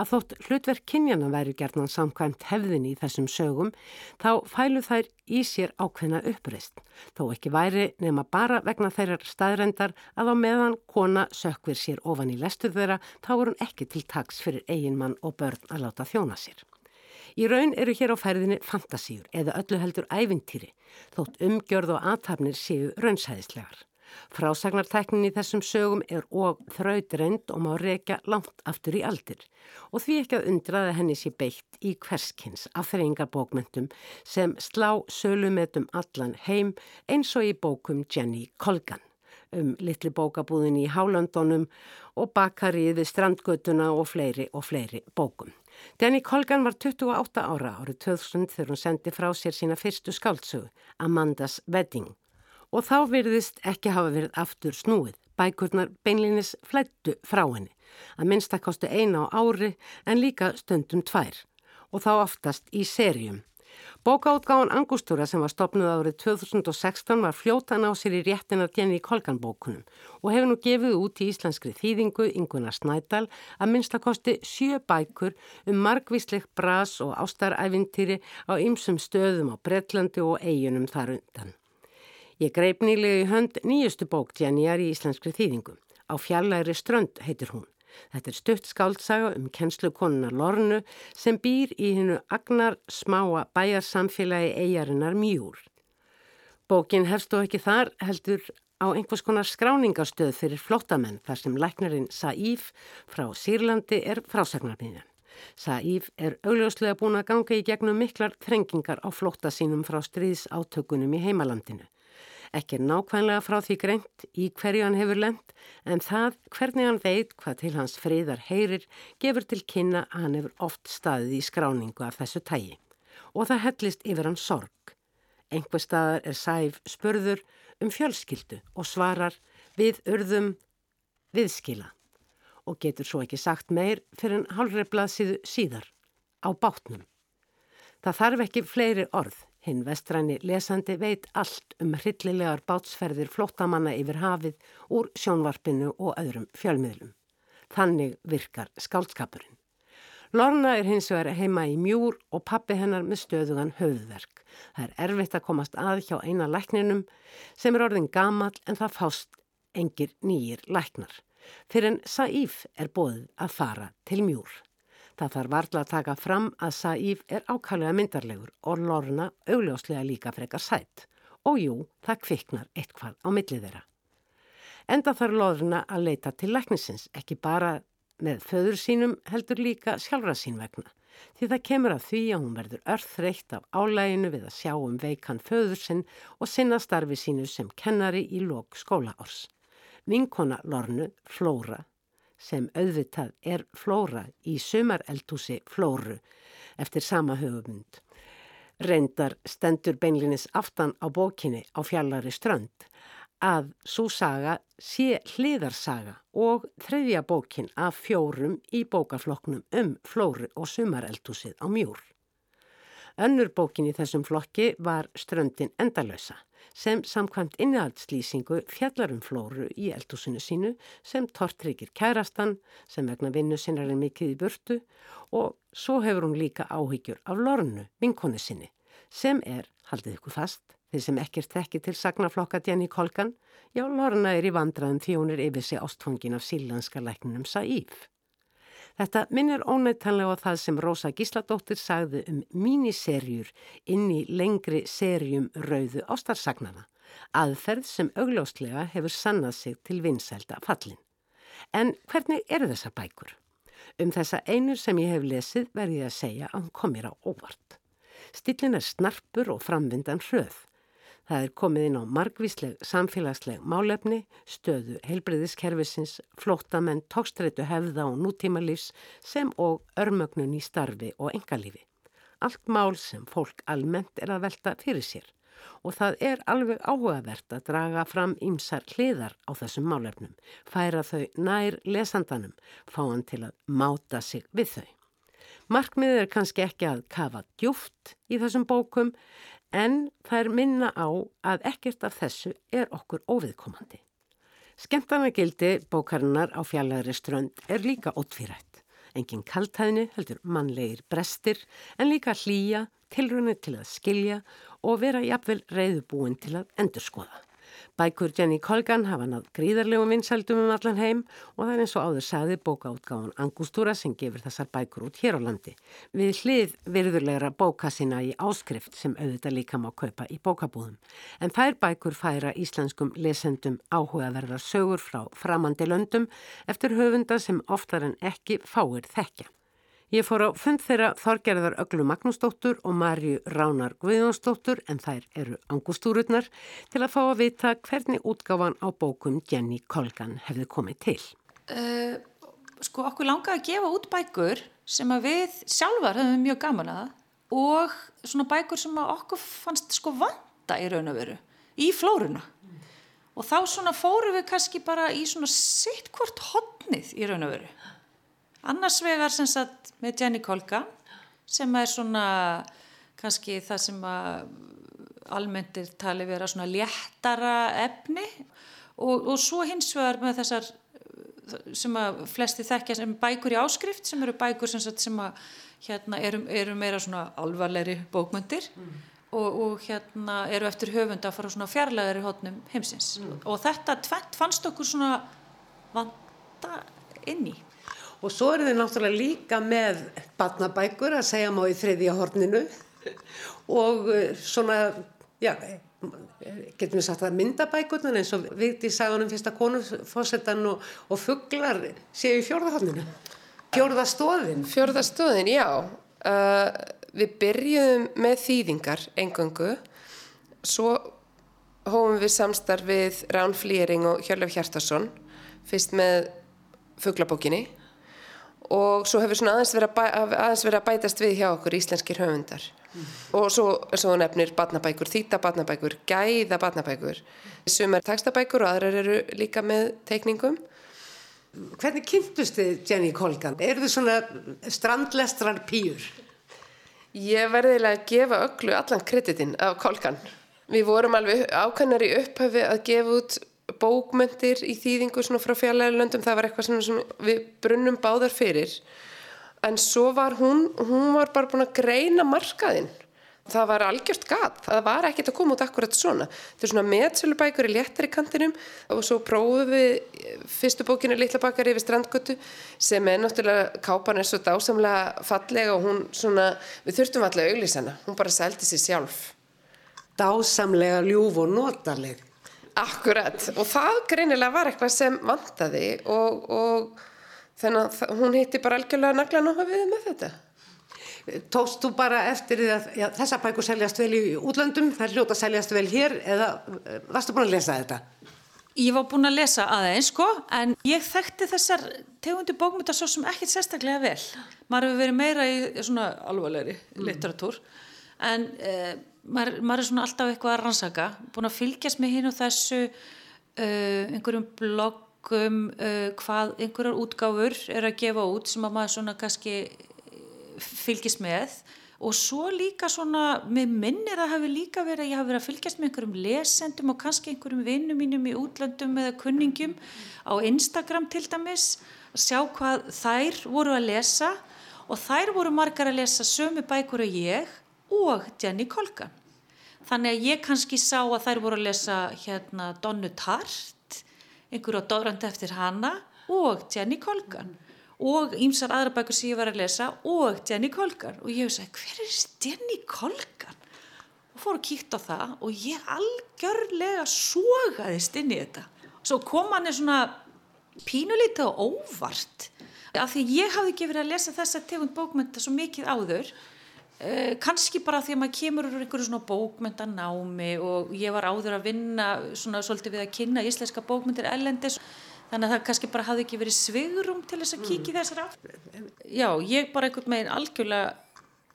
Speaker 1: að þótt hlutverk kynjana væri gerðnan samkvæmt hefðin í þessum sögum þá fælu þær í sér ákveðna uppreist. Þó ekki væri nema bara vegna þeirrar staðrendar að á meðan kona sökvir sér ofan í lestu þeirra þá er hún ekki til taks fyrir eigin mann og börn að láta þjóna sér. Í raun eru hér á færðinni fantasíur eða öllu heldur ævintýri þótt umgjörð og aðtapnir séu raunsæðislegar. Frásagnarteknin í þessum sögum er og þraudreind og má reykja langt aftur í aldir og því ekki að undraða henni sér beitt í hverskins afþreyingarbókmentum sem slá sölumetum allan heim eins og í bókum Jenny Colgan um litli bókabúðin í Hálöndunum og bakarið við strandgötuna og fleiri og fleiri bókum. Jenny Colgan var 28 ára árið 2000 þegar hún sendi frá sér sína fyrstu skáltsögu, Amanda's Wedding og þá virðist ekki hafa verið aftur snúið. Bækurnar beinlinis flættu frá henni, að minnstakostu eina á ári en líka stundum tvær og þá oftast í serjum. Bókaútgáðan Angustúra sem var stopnuð árið 2016 var fljótan á sér í réttin að genið í kolganbókunum og hefur nú gefið út í íslenskri þýðingu Inguna Snædal að minnstakosti sjö bækur um margvísleik bras og ástaræfintýri á ymsum stöðum á Breitlandi og eigunum þar undan. Ég greip nýlega í hönd nýjustu bók Jennyar í íslenskri þýðingu. Á fjallæri strönd heitir hún. Þetta er stutt skáltsaga um kennslukonuna Lornu sem býr í hennu agnar smáa bæjarsamfélagi eigarinnar mjúr. Bókin hefst og ekki þar heldur á einhvers konar skráningarstöð fyrir flottamenn þar sem læknarinn Saíf frá Sýrlandi er frásagnarmiðjan. Saíf er augljóslega búin að ganga í gegnum miklar þrengingar á flotta sínum frá stríðs átökunum í heimalandinu. Ekki nákvæmlega frá því greint í hverju hann hefur lend en það hvernig hann veit hvað til hans friðar heyrir gefur til kynna að hann hefur oft staðið í skráningu af þessu tægi. Og það hellist yfir hann sorg. Engver staðar er sæf spörður um fjölskyldu og svarar við urðum viðskila og getur svo ekki sagt meir fyrir en hálfreiflað síðar á bátnum. Það þarf ekki fleiri orð Hinn vestræni lesandi veit allt um hryllilegar bátsferðir flóttamanna yfir hafið úr sjónvarpinu og öðrum fjölmiðlum. Þannig virkar skálskapurinn. Lorna er hins vegar heima í mjúr og pappi hennar með stöðugan höfðverk. Það er erfitt að komast að hjá eina lækninum sem er orðin gamal en það fást engir nýjir læknar. Fyrir en Saíf er bóðið að fara til mjúr. Það þarf varðla að taka fram að Saíf er ákallega myndarlegur og Lorna augljóslega líka frekar sætt. Og jú, það kviknar eitthvað á millið þeirra. Enda þarf Lorna að leita til læknisins, ekki bara með föður sínum heldur líka sjálfra sín vegna. Því það kemur að því að hún verður örþreytt af álæginu við að sjá um veikan föður sinn og sinna starfi sínu sem kennari í lók skólaárs. Vinkona Lornu, Flóra, sem auðvitað er flóra í sumareldúsi flóru eftir sama höfumund. Reyndar stendur beinlinis aftan á bókinni á fjallari strönd að svo saga sé hliðarsaga og þriðja bókin af fjórum í bókafloknum um flóru og sumareldúsið á mjúr. Önnur bókin í þessum flokki var Ströndin endalösa sem samkvæmt innihaldslýsingu fjallarum flóru í eldúsinu sínu sem tortrykir kærastan sem vegna vinnu sinnar er mikið í burtu og svo hefur hún líka áhyggjur af lornu, vinkonu sinni, sem er, haldið ykkur fast, þeir sem ekkert þekki til sagnaflokka Jenny Kolgan, já, lorna er í vandraðum því hún er yfir sig ástfangin af sílanska læknunum Saíf. Þetta minnir ónættanlega á það sem Rósa Gísladóttir sagði um míniserjur inn í lengri serjum rauðu ástarsagnana. Aðferð sem augljóslega hefur sannað sig til vinsælda fallin. En hvernig eru þessar bækur? Um þessa einu sem ég hef lesið verði ég að segja að hún komir á óvart. Stillin er snarpur og framvindan hröð. Það er komið inn á margvísleg samfélagsleg málefni, stöðu heilbreyðiskerfisins, flóttamenn, tókstreitu hefða og nútímalífs sem og örmögnun í starfi og engalífi. Allt mál sem fólk almennt er að velta fyrir sér og það er alveg áhugavert að draga fram ýmsar hliðar á þessum málefnum, færa þau nær lesandanum, fá hann til að máta sig við þau. Markmiðið er kannski ekki að kafa djúft í þessum bókum en er minna á að ekkert af þessu er okkur óviðkomandi. Skemtanagildi bókarinnar á fjallagri strönd er líka ótvírætt. Engin kaltæðni heldur mannlegir brestir en líka hlýja, tilrunni til að skilja og vera jafnvel reyðubúin til að endurskoða. Bækur Jenny Colgan hafa nátt gríðarlegum vinsældum um allan heim og það er eins og áður sagði bókaútgáðan Angústúra sem gefur þessar bækur út hér á landi. Við hlið virðurlegra bóka sína í áskrift sem auðvitað líka má kaupa í bókabúðum. En þær bækur færa íslenskum lesendum áhugaverðar sögur frá framandi löndum eftir höfunda sem oftar en ekki fáir þekkja. Ég fór á fund þeirra Þorgerðar Öglu Magnúsdóttur og Marju Ránar Guðjónsdóttur en þær eru angustúrurnar til að fá að vita hvernig útgáfan á bókum Jenny Colgan hefði komið til.
Speaker 5: Uh, sko okkur langaði að gefa út bækur sem að við sjálfar höfum mjög gaman að og svona bækur sem að okkur fannst sko vanda í raun og veru í flórunna. Mm. Og þá svona fóru við kannski bara í svona sitt hvort hodnið í raun og veru. Annars vegar sem sagt með Jenny Kolka sem er svona kannski það sem almenntir tali vera svona léttara efni og, og svo hins vegar með þessar sem að flesti þekkja sem bækur í áskrift sem eru bækur sem, sagt, sem að hérna eru, eru meira svona alvarleiri bókmyndir mm. og, og hérna eru eftir höfunda að fara svona fjarlægari hótnum heimsins mm. og þetta tvent fannst okkur svona vanda inn í
Speaker 1: og svo eru þið náttúrulega líka með batnabækur að segja má í þriðja horninu og eh, svona, já, getum við sagt að myndabækurnar eins og vikti í saganum fyrsta konufósettan og, og fugglar séu í fjórðahorninu. Fjórðastóðin.
Speaker 6: Fjórðastóðin, já. Uh, við byrjuðum með þýðingar engöngu, svo hófum við samstarf við Rán Flýring og Hjörlef Hjartarsson, fyrst með fugglabókinni og svo hefur svona aðeins verið að, aðeins verið að bætast við hjá okkur íslenskir höfundar mm. og svo, svo nefnir batnabækur, þýta batnabækur, gæða batnabækur sumar tekstabækur og aðrar eru líka með teikningum
Speaker 1: Hvernig kynntust þið Jenny Colgan? Er þið svona strandlestrar pýr?
Speaker 6: Ég verðilega að gefa öllu allan kreditinn af Colgan Við vorum alveg ákannar í upphafi að gefa út bókmyndir í þýðingu frá fjarlægilöndum, það var eitthvað sem við brunnum báðar fyrir. En svo var hún, hún var bara búin að greina markaðinn. Það var algjört gat, það var ekkert að koma út akkurat svona, þetta er svona meðsölubækur í léttari kantinum og svo prófum við fyrstu bókinu Littla bakar yfir strandgötu sem er náttúrulega kápan er svo dásamlega fallega og hún svona, við þurftum auglýsa hana, hún bara seldi sér sjálf.
Speaker 1: Dásamlega ljúf og notaleg
Speaker 6: Akkurat og það greinilega var eitthvað sem vantaði og, og þannig að hún hitti bara algjörlega naglan á hafið með þetta.
Speaker 1: Tókst þú bara eftir því að já, þessa bækur seljast vel í útlöndum, er hljóta seljast vel hér eða eh, varstu búin að lesa þetta?
Speaker 5: Ég var búin að lesa aðeins sko en ég þekkti þessar tegundi bókmynda svo sem ekkert sérstaklega vel. Maður hefur verið meira í svona alvarlegri mm. litteratúr en eh, maður, maður er svona alltaf eitthvað að rannsaka búin að fylgjast með hinn og þessu uh, einhverjum bloggum uh, hvað einhverjar útgáfur er að gefa út sem að maður svona kannski fylgjast með. Og svo líka svona, með minnir að hafi líka verið að ég hafi verið að fylgjast með einhverjum lesendum og kannski einhverjum vinnum mínum í útlöndum eða kunningum á Instagram til dæmis að sjá hvað þær voru að lesa. Og þær voru margar að lesa sömu bækur og ég og Jenny Colgan þannig að ég kannski sá að þær voru að lesa hérna Donnu Tart einhverju á Dórand eftir hana og Jenny Colgan. Og ýmsar aðra bækur sem ég var að lesa og Jenny Colgan. Og ég hef sagt hver er Jenny Colgan? Og fór að kíkta á það og ég algjörlega sogaðist inn í þetta. Svo kom hann er svona pínulítið og óvart. Af því ég hafði ekki verið að lesa þessa tegund bókmynda svo mikið áður eh, kannski bara því að maður kemur úr einhverju svona bókmyndanámi og ég var áður að vinna svona svolítið við að kynna íslenska bókmyndir ellendis þannig að það kannski bara hafði ekki verið svigurum til þess að kíkja mm. þessar á já, ég bara einhvern meginn algjörlega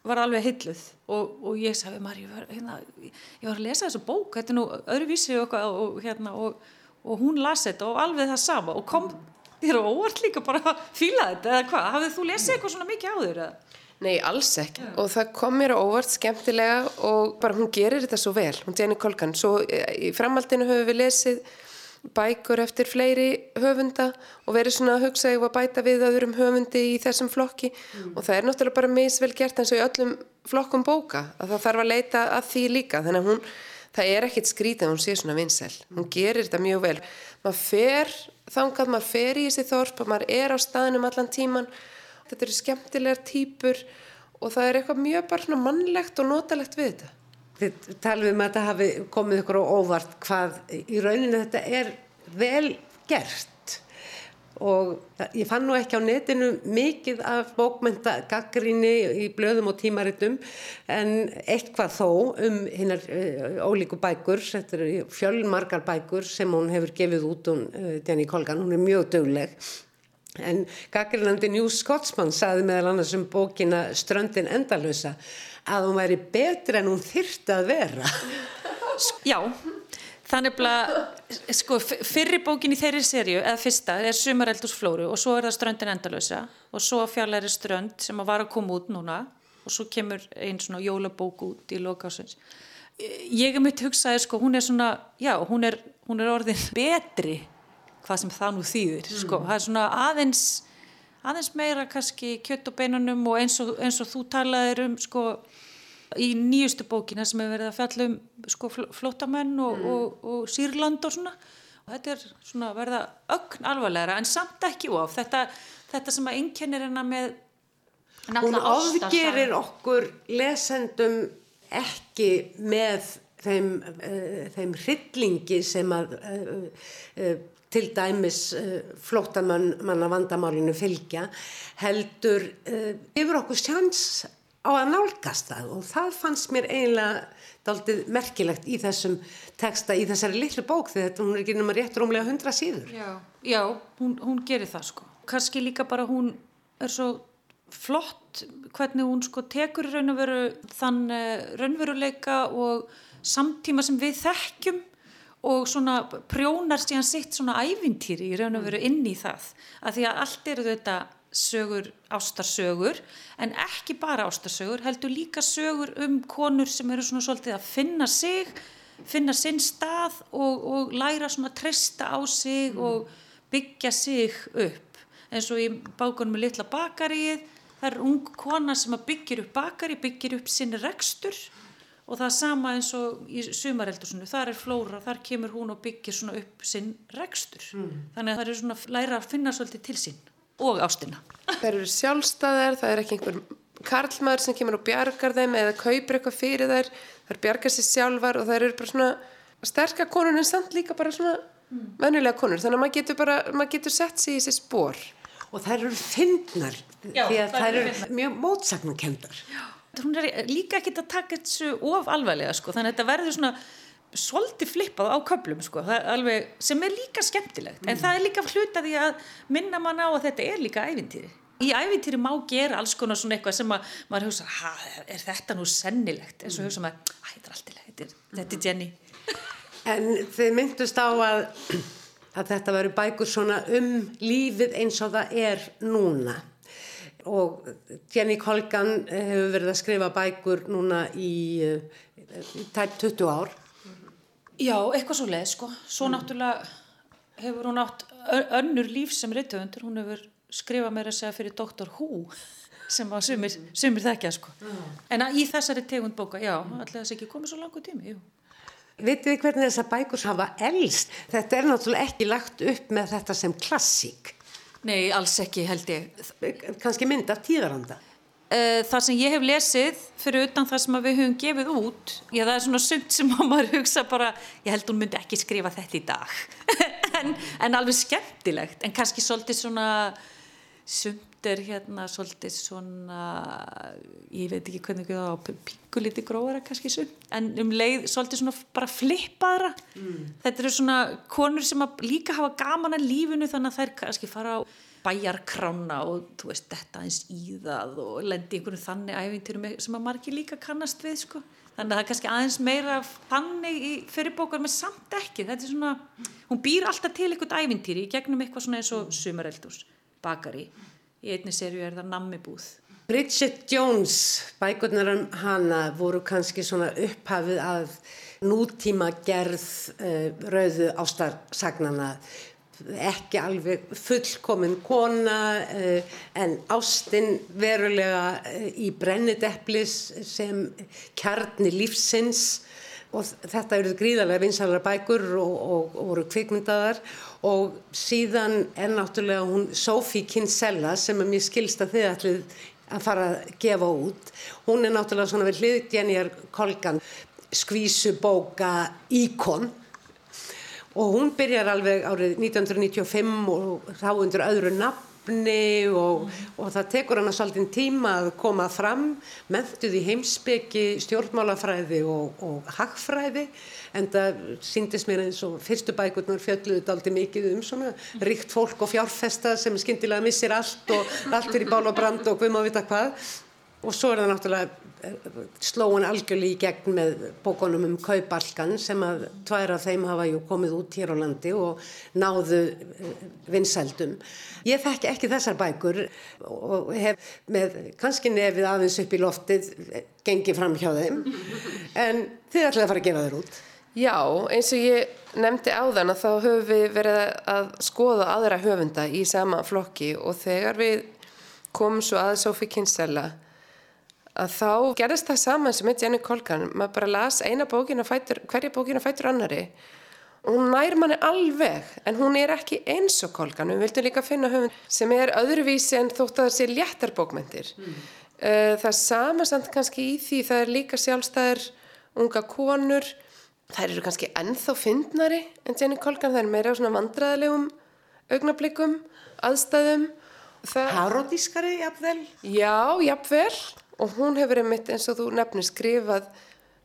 Speaker 5: var alveg hilluð og, og ég sagði, Mari, ég, hérna, ég var að lesa þessu bók, þetta er nú öðruvísi og, og, hérna, og hún lasi þetta og alveg það sama og kom þér á óvart líka bara að fíla þetta eða hvað, hafið þú lesið eitthvað svona mikið á þér eða?
Speaker 6: Nei, alls ekki. Og það kom mér óvart skemmtilega og bara hún gerir þetta svo vel, hún Jenny Kolkan. Svo í framhaldinu höfum við lesið bækur eftir fleiri höfunda og verið svona að hugsa ég var bæta við öðrum höfundi í þessum flokki mm. og það er náttúrulega bara misvel gert eins og í öllum flokkum bóka að það þarf að leita að því líka þannig að hún, það er ekkit skrítið að hún sé svona vinsel, hún gerir þetta mjög vel maður fer þangað, maður fer í þessi þorp og maður er á staðinum allan tíman þetta eru skemmtilegar týpur og það er eitthvað mjög bara svona mannlegt og notalegt við þetta.
Speaker 1: Þið talum um að þetta hafi komið ykkur á óvart hvað í rauninu þetta er vel gert. Og ég fann nú ekki á netinu mikið af bókmynda gaggrinni í blöðum og tímaritum en eitthvað þó um hinnar uh, ólíku bækur, þetta eru fjölmargar bækur sem hún hefur gefið út um uh, Jenny Colgan, hún er mjög dögleg en gaggrinandi New Scotsman saði meðal annars um bókina Ströndin endalösa að hún væri betra en hún þyrta að vera.
Speaker 5: Já, þannig að sko, fyrri bókin í þeirri sériu eða fyrsta er Sumareldus flóru og svo er það Ströndin endalösa og svo fjallari Strönd sem var að koma út núna og svo kemur einn svona jólabók út í lokásins ég er mitt hugsaði sko, hún er svona já, hún er, hún er orðin betri hvað sem það nú þýðir mm. sko, það er svona aðeins aðeins meira kannski kjött og beinunum og eins og, eins og þú talaðir um sko í nýjustu bókina sem hefur verið að fjalla um sko flótamenn og, mm. og, og Sýrland og svona og þetta er svona verða ögn alvarlegra en samt ekki of þetta, þetta sem að einkennir hennar með
Speaker 1: hún ofgerir okkur lesendum ekki með þeim, uh, þeim hryllingi sem að uh, uh, til dæmis uh, flótamanna vandamálinu fylgja heldur yfir okkur sjans á að nálgast það. Og það fannst mér eiginlega daldið merkilegt í þessum texta í þessari litlu bók þegar hún er ekki náma rétt rúmlega hundra síður.
Speaker 5: Já, já hún, hún gerir það sko. Kannski líka bara hún er svo flott hvernig hún sko tekur raun og veru þann uh, raunveruleika og samtíma sem við þekkjum og svona prjónar síðan sitt svona ævintýri í raun og veru inn í það. Að því að allt eru þetta sögur, ástarsögur en ekki bara ástarsögur heldur líka sögur um konur sem eru svona svolítið að finna sig finna sinn stað og, og læra svona að treysta á sig mm. og byggja sig upp. Eins og í bákunum með litla bakarið það er ung kona sem að byggja upp bakari byggja upp sinn rekstur og það er sama eins og í sumareldursunu, þar er flóra, þar kemur hún og byggir svona upp sinn rekstur. Mm. þannig að það er svona læra að finna svolítið til sín og ástina.
Speaker 6: Það eru sjálfstæðar, það er ekki einhver karlmaður sem kemur og bjargar þeim eða kaupir eitthvað fyrir þær. Þær bjargar sér sjálfar og það eru bara svona sterkar konur en samt líka bara svona mm. vennulega konur, þannig að maður getur bara maður getur sett sér í sér spór
Speaker 1: og þær eru fyndnar því að þær eru mjög mótsagnarkendar
Speaker 5: Já hún er líka ekkit að taka þessu of alveglega sko, þannig að þetta verður svona svolítið flippað á köplum sko, alveg, sem er líka skemmtilegt. Mm. en það er líka hlutaði að minna mann á að þetta er líka ævintýri. Í ævintýri má gera alls konar svona eitthvað sem að maður hugsa, hæ, er þetta nú sennilegt, en svo hugsa maður hæ, þetta er alltilega, þetta, þetta er Jenny.
Speaker 1: En þið myndust á að að þetta veru bækur svona um lífið eins og það er núna og Jenny Colgan eh, hefur verið að skrifa bækur núna í, eh, tæp 20 ár
Speaker 5: Já, eitthvað svo leið sko svo mm. náttúrulega hefur hún átt önnur líf sem rittuðundur hún hefur skrifað mér að segja fyrir Dr. Who sem að sumir, sumir þekkja sko mm. en í þessari tegund bóka, já, allir þess ekki komið svo langu tími, jú
Speaker 1: Vitið þið hvernig þessa bækur hafa elst? Þetta er náttúrulega ekki lagt upp með þetta sem klassík
Speaker 5: Nei, alls ekki held ég.
Speaker 1: Kanski mynd af tíðaranda?
Speaker 5: uh, það sem ég hef lesið fyrir utan það sem við höfum gefið út já það er svona sumt sem maður hugsa bara, ég held hún myndi ekki skrifa þetta í dag en, en alveg skemmtilegt en kannski svolítið svona sumt er hérna svolítið svona ég veit ekki hvernig það á pinguliti gróðara kannski sumt en um leið svolítið svona bara flippaðra mm. þetta eru svona konur sem líka hafa gaman að lífinu þannig að þær kannski fara á bæjarkrána og þú veist, þetta eins í það og lendi einhvern þannig æfintyrum sem að margir líka kannast við sko. þannig að það er kannski aðeins meira þannig í fyrirbókar með samt ekki þetta er svona, hún býr alltaf til einhvern æfintýri í gegnum eitthvað svona eins og sumareldús, bakari í einni serju er það nammibúð
Speaker 1: Bridget Jones, bækurnar um hana voru kannski svona upphafið að nútíma gerð uh, rauðu ástarsagnana ekki alveg fullkomin kona uh, en ástinn verulega uh, í brennideplis sem kjarni lífsins og þetta eru gríðarlega vinsalara bækur og, og, og voru kvikmyndaðar. Og síðan er náttúrulega hún Sophie Kinsella sem er mjög skilst að þið ætlið að fara að gefa út. Hún er náttúrulega svona við hliðdjenjar kolgan skvísubóka íkon. Og hún byrjar alveg árið 1995 og þá undir öðru nafni og, og það tekur hana svolítið tíma að koma fram mentuð í heimsbyggi, stjórnmálafræði og, og hagfræði en það síndist mér eins og fyrstu bækurnar fjalluði aldrei mikið um svona ríkt fólk og fjárfesta sem skindilega missir allt og allt fyrir bál og brand og hvem að vita hvað. Og svo er það náttúrulega slóin algjörlega í gegn með bókunum um kaubalkan sem að tværa þeim hafa ju komið út hér á landi og náðu eh, vinsældum. Ég þekki ekki þessar bækur og hef með kannski nefið aðeins upp í loftið gengið fram hjá þeim en þið ætlaði að fara að gefa þeir út.
Speaker 6: Já, eins og ég nefndi áðan að þá höfum við verið að skoða aðra höfunda í sama flokki og þegar við komum svo að Sofí Kinsella að þá gerðist það saman sem heit Jenny Colgan. Maður bara las eina bókina fætur hverja bókina fætur annari og hún nær manni alveg en hún er ekki eins og Colgan. Við vildum líka finna höfund sem er öðruvísi en þótt að það sé léttar bókmyndir mm. það er samasamt kannski í því það er líka sjálfstæðir unga konur. Þær eru kannski ennþá fyndnari en Jenny Colgan. Það er meira á svona vandraðlegum augnablikum, aðstæðum.
Speaker 1: Parodískari, jafnvel?
Speaker 6: Já, jafnvel og hún hefur einmitt eins og þú nefnir skrifað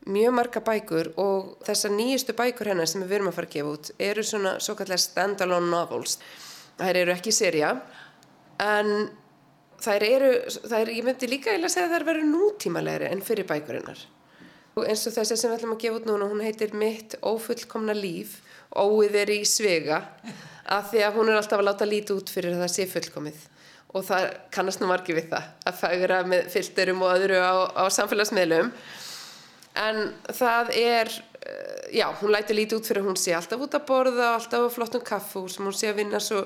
Speaker 6: mjög marga bækur og þessar nýjustu bækur hennar sem við erum að fara að gefa út eru svona svo kallar stand-alone novels. Þær eru ekki serja en þær eru þær, ég myndi líka að segja að þær veru nútímalegri en fyrir bækurinnar og eins og þessi sem við ætlum að gefa út núna hún heitir Mitt ófullkomna líf óið er í svega af því að hún er alltaf að láta lítið út fyrir að það sé fullkomið og það kannast nú margir við það að fagra með filterum og öðru á, á samfélagsmiðlum. En það er eh, já, hún læti lítið út fyrir hún sé alltaf út að borða, alltaf á flottum kaffús hún sé að vinna svo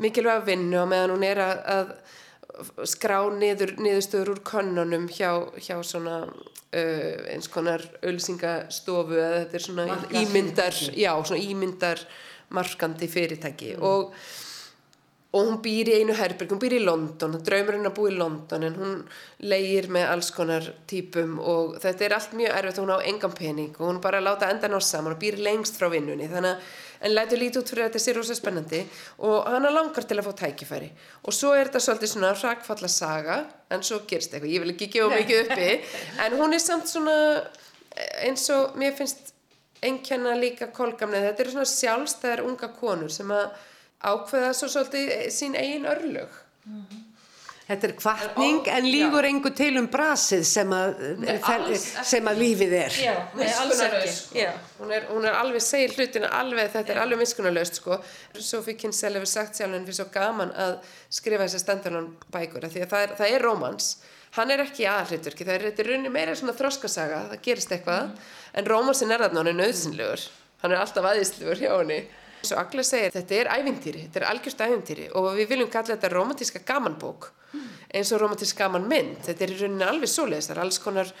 Speaker 6: mikilvæg að vinna og meðan hún er að, að skrá niður, niðurstöður úr könnunum hjá, hjá svona uh, eins konar ölsingastofu eða þetta er svona ímyndar já, svona ímyndar markandi fyrirtæki. Mm. og og hún býr í einu herberg, hún býr í London draumur henn að bú í London en hún leir með alls konar típum og þetta er allt mjög erfitt hún á engan pening og hún bara láta enda ná saman og býr lengst frá vinnunni. Þannig að en lætu lítið út fyrir þetta sé rosa spennandi og hana langar til að fá tækifæri. Og svo er þetta svolítið svona rakfalla saga en svo gerst eitthvað, ég vil ekki gefa mikið uppi en hún er samt svona eins og mér finnst einnkjanna líka kolgamnið, þetta eru svona sjálfstæðar unga konur sem að ákveða svo svolítið sín eigin örlug mm -hmm.
Speaker 1: Þetta er kvartning en lígur engu til um brasið sem að, nei, alls, sem að lífið er.
Speaker 6: Já, nei, alls ekki. sko. hún, er, hún er alveg segil hlutina alveg, þetta er alveg miskunnulegst sko. Sofí Kinsell hefur sagt sjálf henni fyrir svo gaman að skrifa þessar standalón bækur því að það er, það er rómans. Hann er ekki aðhlutur, það er, er runni meira svona þróskasaga, það gerist eitthvað. Mm. en rómansin er þarna, hann er nöðsynlegur hann er alltaf aðeinslegur hjá henni Svo Agla segir þetta er ævintýri, þetta er algjörst ævintýri og við viljum kalla þetta romantíska gamanbók eins og romantísk gaman mynd. Þetta er í rauninni alveg svoleiðis, það er alls konar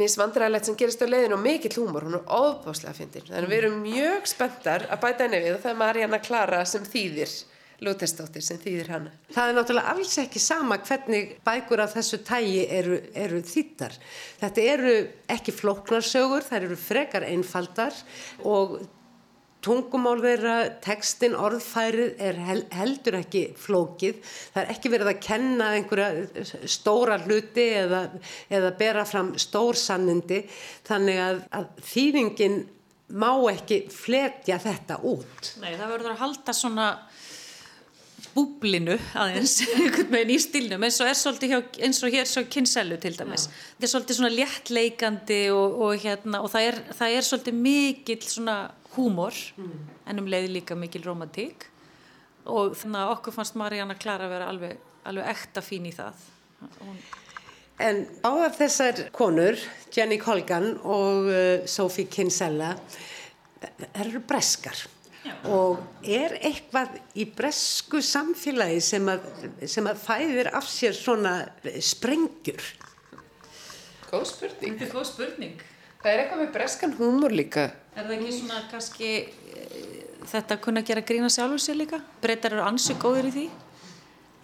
Speaker 6: misvandræðilegt sem gerist á leiðin og mikill húmor, hún er óbáslega að fyndin. Þannig við erum mjög spenntar að bæta henni við og það er Marjana Klara sem þýðir Lótestóttir sem þýðir hana.
Speaker 1: Það er náttúrulega alls ekki sama hvernig bækur af þessu tægi eru, eru þýttar. Þetta eru ekki flóknarsögur, það eru frekar einfaldar og tungumál vera, tekstin, orðfærið er hel, heldur ekki flókið. Það er ekki verið að kenna einhverja stóra hluti eða, eða bera fram stór sannindi þannig að, að þýðingin má ekki fletja þetta út.
Speaker 5: Nei, það verður að halda svona búblinu aðeins í stilnum eins og er svolítið hjá, eins og hér svo kynsellu til dæmis Já. þetta er svolítið svona léttleikandi og, og hérna og það er, það er svolítið mikill svona húmor mm. en um leiði líka mikil romantík og þannig að okkur fannst Marianna Klara að vera alveg, alveg ekta fín í það Hún...
Speaker 1: En áðar þessar konur Jenny Colgan og uh, Sophie Kinsella eru breskar Já. og er eitthvað í bresku samfélagi sem að, sem að fæðir af sér svona sprengjur?
Speaker 6: Góð spurning.
Speaker 5: Þetta er góð spurning.
Speaker 6: Það er eitthvað með breskan húmor líka.
Speaker 5: Er það ekki svona kannski e, þetta að kunna gera grína sjálfur sér líka? Breytar eru ansið góðir í því?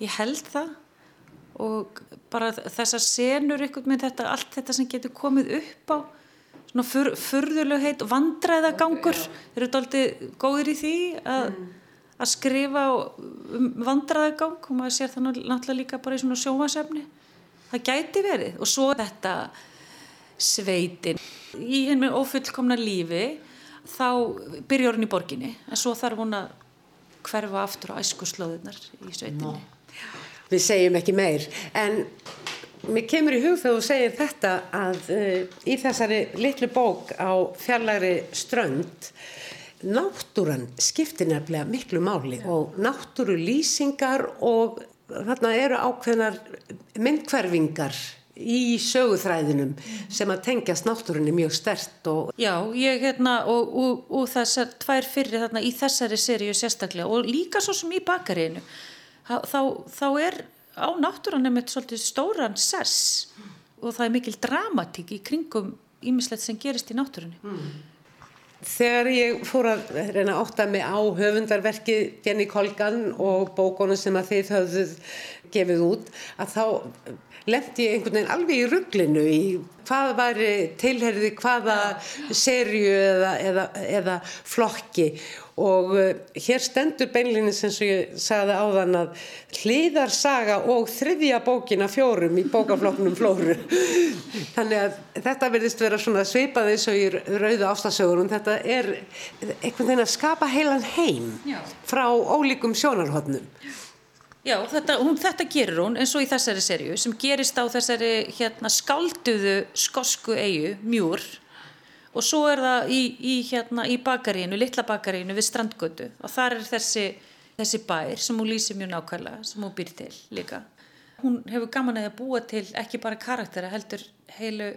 Speaker 5: Ég held það og bara þessar senur ykkur með þetta, allt þetta sem getur komið upp á svona fyr, furðulegheit og vandræðagangur eru doldið góðir í því að, mm. að skrifa um vandræðagang og maður sér það náttúrulega líka bara í svona sjómasefni það gæti verið og svo þetta sveitin í henni ofullkomna lífi þá byrjar hún í borginni en svo þarf hún að hverfa aftur á æskuslóðunar í sveitinni Nó.
Speaker 1: Við segjum ekki meir en Mér kemur í hug þegar þú segir þetta að uh, í þessari litlu bók á fjarlæri strönd náttúran skiptir nefnilega miklu máli ja. og náttúru lýsingar og þarna eru ákveðnar myndkverfingar í söguþræðinum sem að tengjast náttúrunni mjög stert og...
Speaker 5: Já, ég hérna og, og, og þessar tvær fyrir þarna í þessari seríu sérstaklega og líka svo sem í bakarínu þá, þá er á náttúranum eitt svolítið stóran sess og það er mikil dramatík í kringum ímislegt sem gerist í náttúrunni. Mm.
Speaker 1: Þegar ég fór að reyna átta mig á höfundarverki Jenny Colgan og bókonu sem að þið höfðuð gefið út að þá lendi ég einhvern veginn alveg í rugglinu í hvað var tilherði hvaða serju eða, eða, eða flokki. Og uh, hér stendur beinlinni sem ég sagði áðan að hliðarsaga og þriðja bókina fjórum í bókafloknum flóru. Þannig að þetta verðist vera svona svipað eins og í rauðu ástasögurum þetta er einhvern veginn að skapa heilan heim frá ólíkum sjónarhóttnum
Speaker 5: Já, þetta, hún, þetta gerur hún eins og í þessari serju sem gerist á þessari hérna, skalduðu skosku eigu, mjúr. Og svo er það í, í, hérna, í bakarínu, litla bakarínu við strandgötu. Og þar er þessi, þessi bær sem hún lýsir mjög nákvæmlega, sem hún býr til líka. Hún hefur gaman að búa til ekki bara karaktera, heldur heilu,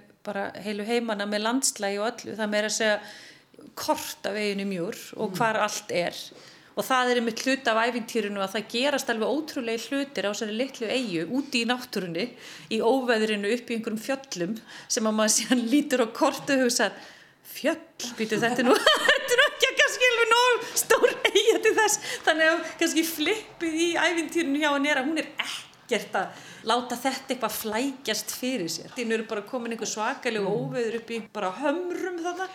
Speaker 5: heilu heimana með landslægi og öllu, það meira að segja kort af eiginu mjúr og hvar allt er og það er einmitt hlut af æfintýrinu að það gerast alveg ótrúlega hlutir á þessari litlu eigu úti í náttúrunni í óveðrinu upp í einhverjum fjöllum sem að maður síðan lítur á kortu og hugsa fjöll, býtu þetta nú þetta er ekki að kannski alveg nóg stór eiga til þess, þannig að kannski flippið í æfintýrinu hjá hann er að hún er ekkert að láta þetta eitthvað flækjast fyrir sér. Þínu eru bara komin einhver svakalega óveður upp í bara hömrum þarna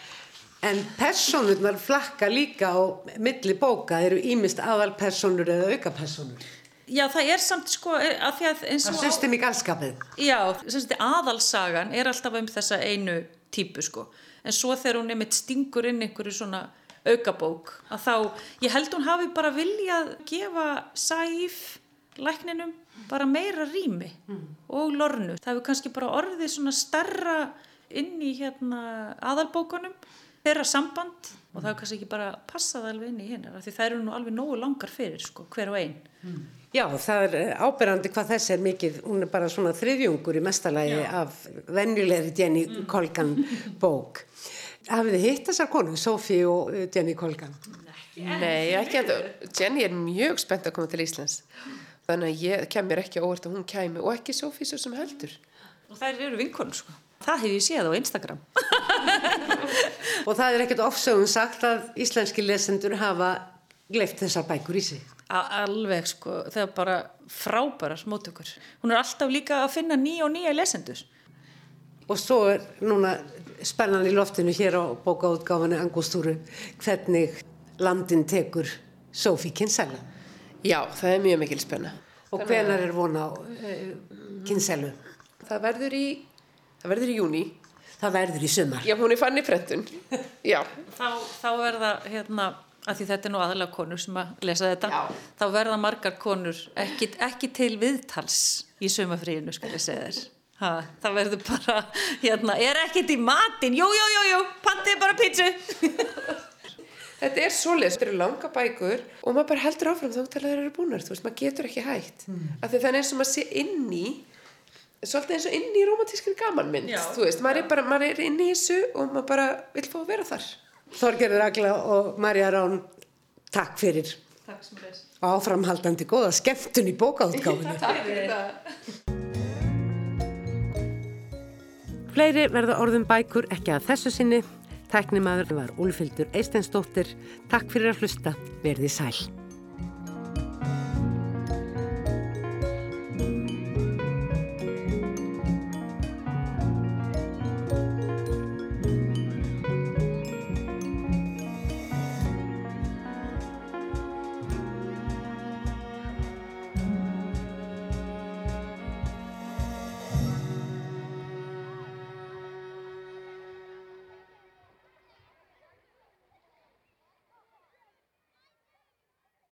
Speaker 1: En personurnar flakka líka á milli bóka, eru ímist aðalpersonur eða aukapersonur?
Speaker 5: Já, það er samt sko e, að því að eins og...
Speaker 1: Það system í galskapið.
Speaker 5: Já, aðalsagan er alltaf um þessa einu típu sko. En svo þegar hún nefnit stingur inn einhverju svona aukabók, að þá, ég held hún hafi bara viljað gefa sæf lækninum bara meira rými mm. og lornu. Það hefur kannski bara orðið svona starra inn í hérna aðalbókunum þeirra samband og það er kannski ekki bara passað alveg inn í hinnar því það eru nú alveg nógu langar fyrir sko, hver og einn mm.
Speaker 1: Já, það er áberandi hvað þess er mikið hún er bara svona þriðjungur í mestalagi Já. af venjulegri Jenny mm. Colgan bók Hafið þið hitt þessar konu, Sofí og uh, Jenny Colgan?
Speaker 6: Nei, ekki að Jenny er mjög spennt að koma til Íslands þannig að ég kemur ekki óvart að hún kæmi og ekki Sofí svo sem heldur
Speaker 5: og þær eru vinkonu sko Það hef ég séð á Instagram.
Speaker 1: og það er ekkert ofsögum sagt að íslenski lesendur hafa gleift þessar bækur í sig.
Speaker 5: A alveg sko, það er bara frábæra smótökur. Hún er alltaf líka að finna nýja og nýja lesendur.
Speaker 1: Og svo er núna spennan í loftinu hér á bókaútgáfanu Angústúru hvernig landin tekur Sofí Kinsella.
Speaker 6: Já, það er mjög mikil spenna.
Speaker 1: Og hvenar er vona á uh, Kinsellu?
Speaker 6: Það verður í, það verður í júni.
Speaker 1: Það verður í sumar.
Speaker 6: Já, hún er fann í prentun. Já.
Speaker 5: Þá, þá verða, hérna, að því þetta er nú aðalega konur sem að lesa þetta,
Speaker 6: Já.
Speaker 5: þá verða margar konur ekki, ekki til viðtals í sumafríinu, skal ég segja þér. Ha, það verður bara, hérna, er ekkit í matinn, jú, jú, jú, jú, pantið bara pítsu.
Speaker 6: Þetta er svoleiðis, þetta eru langa bækur og maður bara heldur áfram þá til að það eru búnar, þú veist, maður getur ekki hægt. Mm. Af því það er eins og maður sé inn í, svolítið eins og inn í romantískri gamanmynd,
Speaker 5: Já.
Speaker 6: þú veist, maður er bara, maður er inn í þessu og maður bara vil fá að vera þar.
Speaker 1: Þorgerður Agla og Marja Rán, takk fyrir
Speaker 5: Takk
Speaker 1: og áframhaldandi góða skemmtun í bókaútgáfunu.
Speaker 6: Takk fyrir það.
Speaker 1: Fleiri verða orðum bækur ekki að þessu sinni. Tæknimaður var Úlfildur Eistensdóttir. Takk fyrir að hlusta. Verði sæl.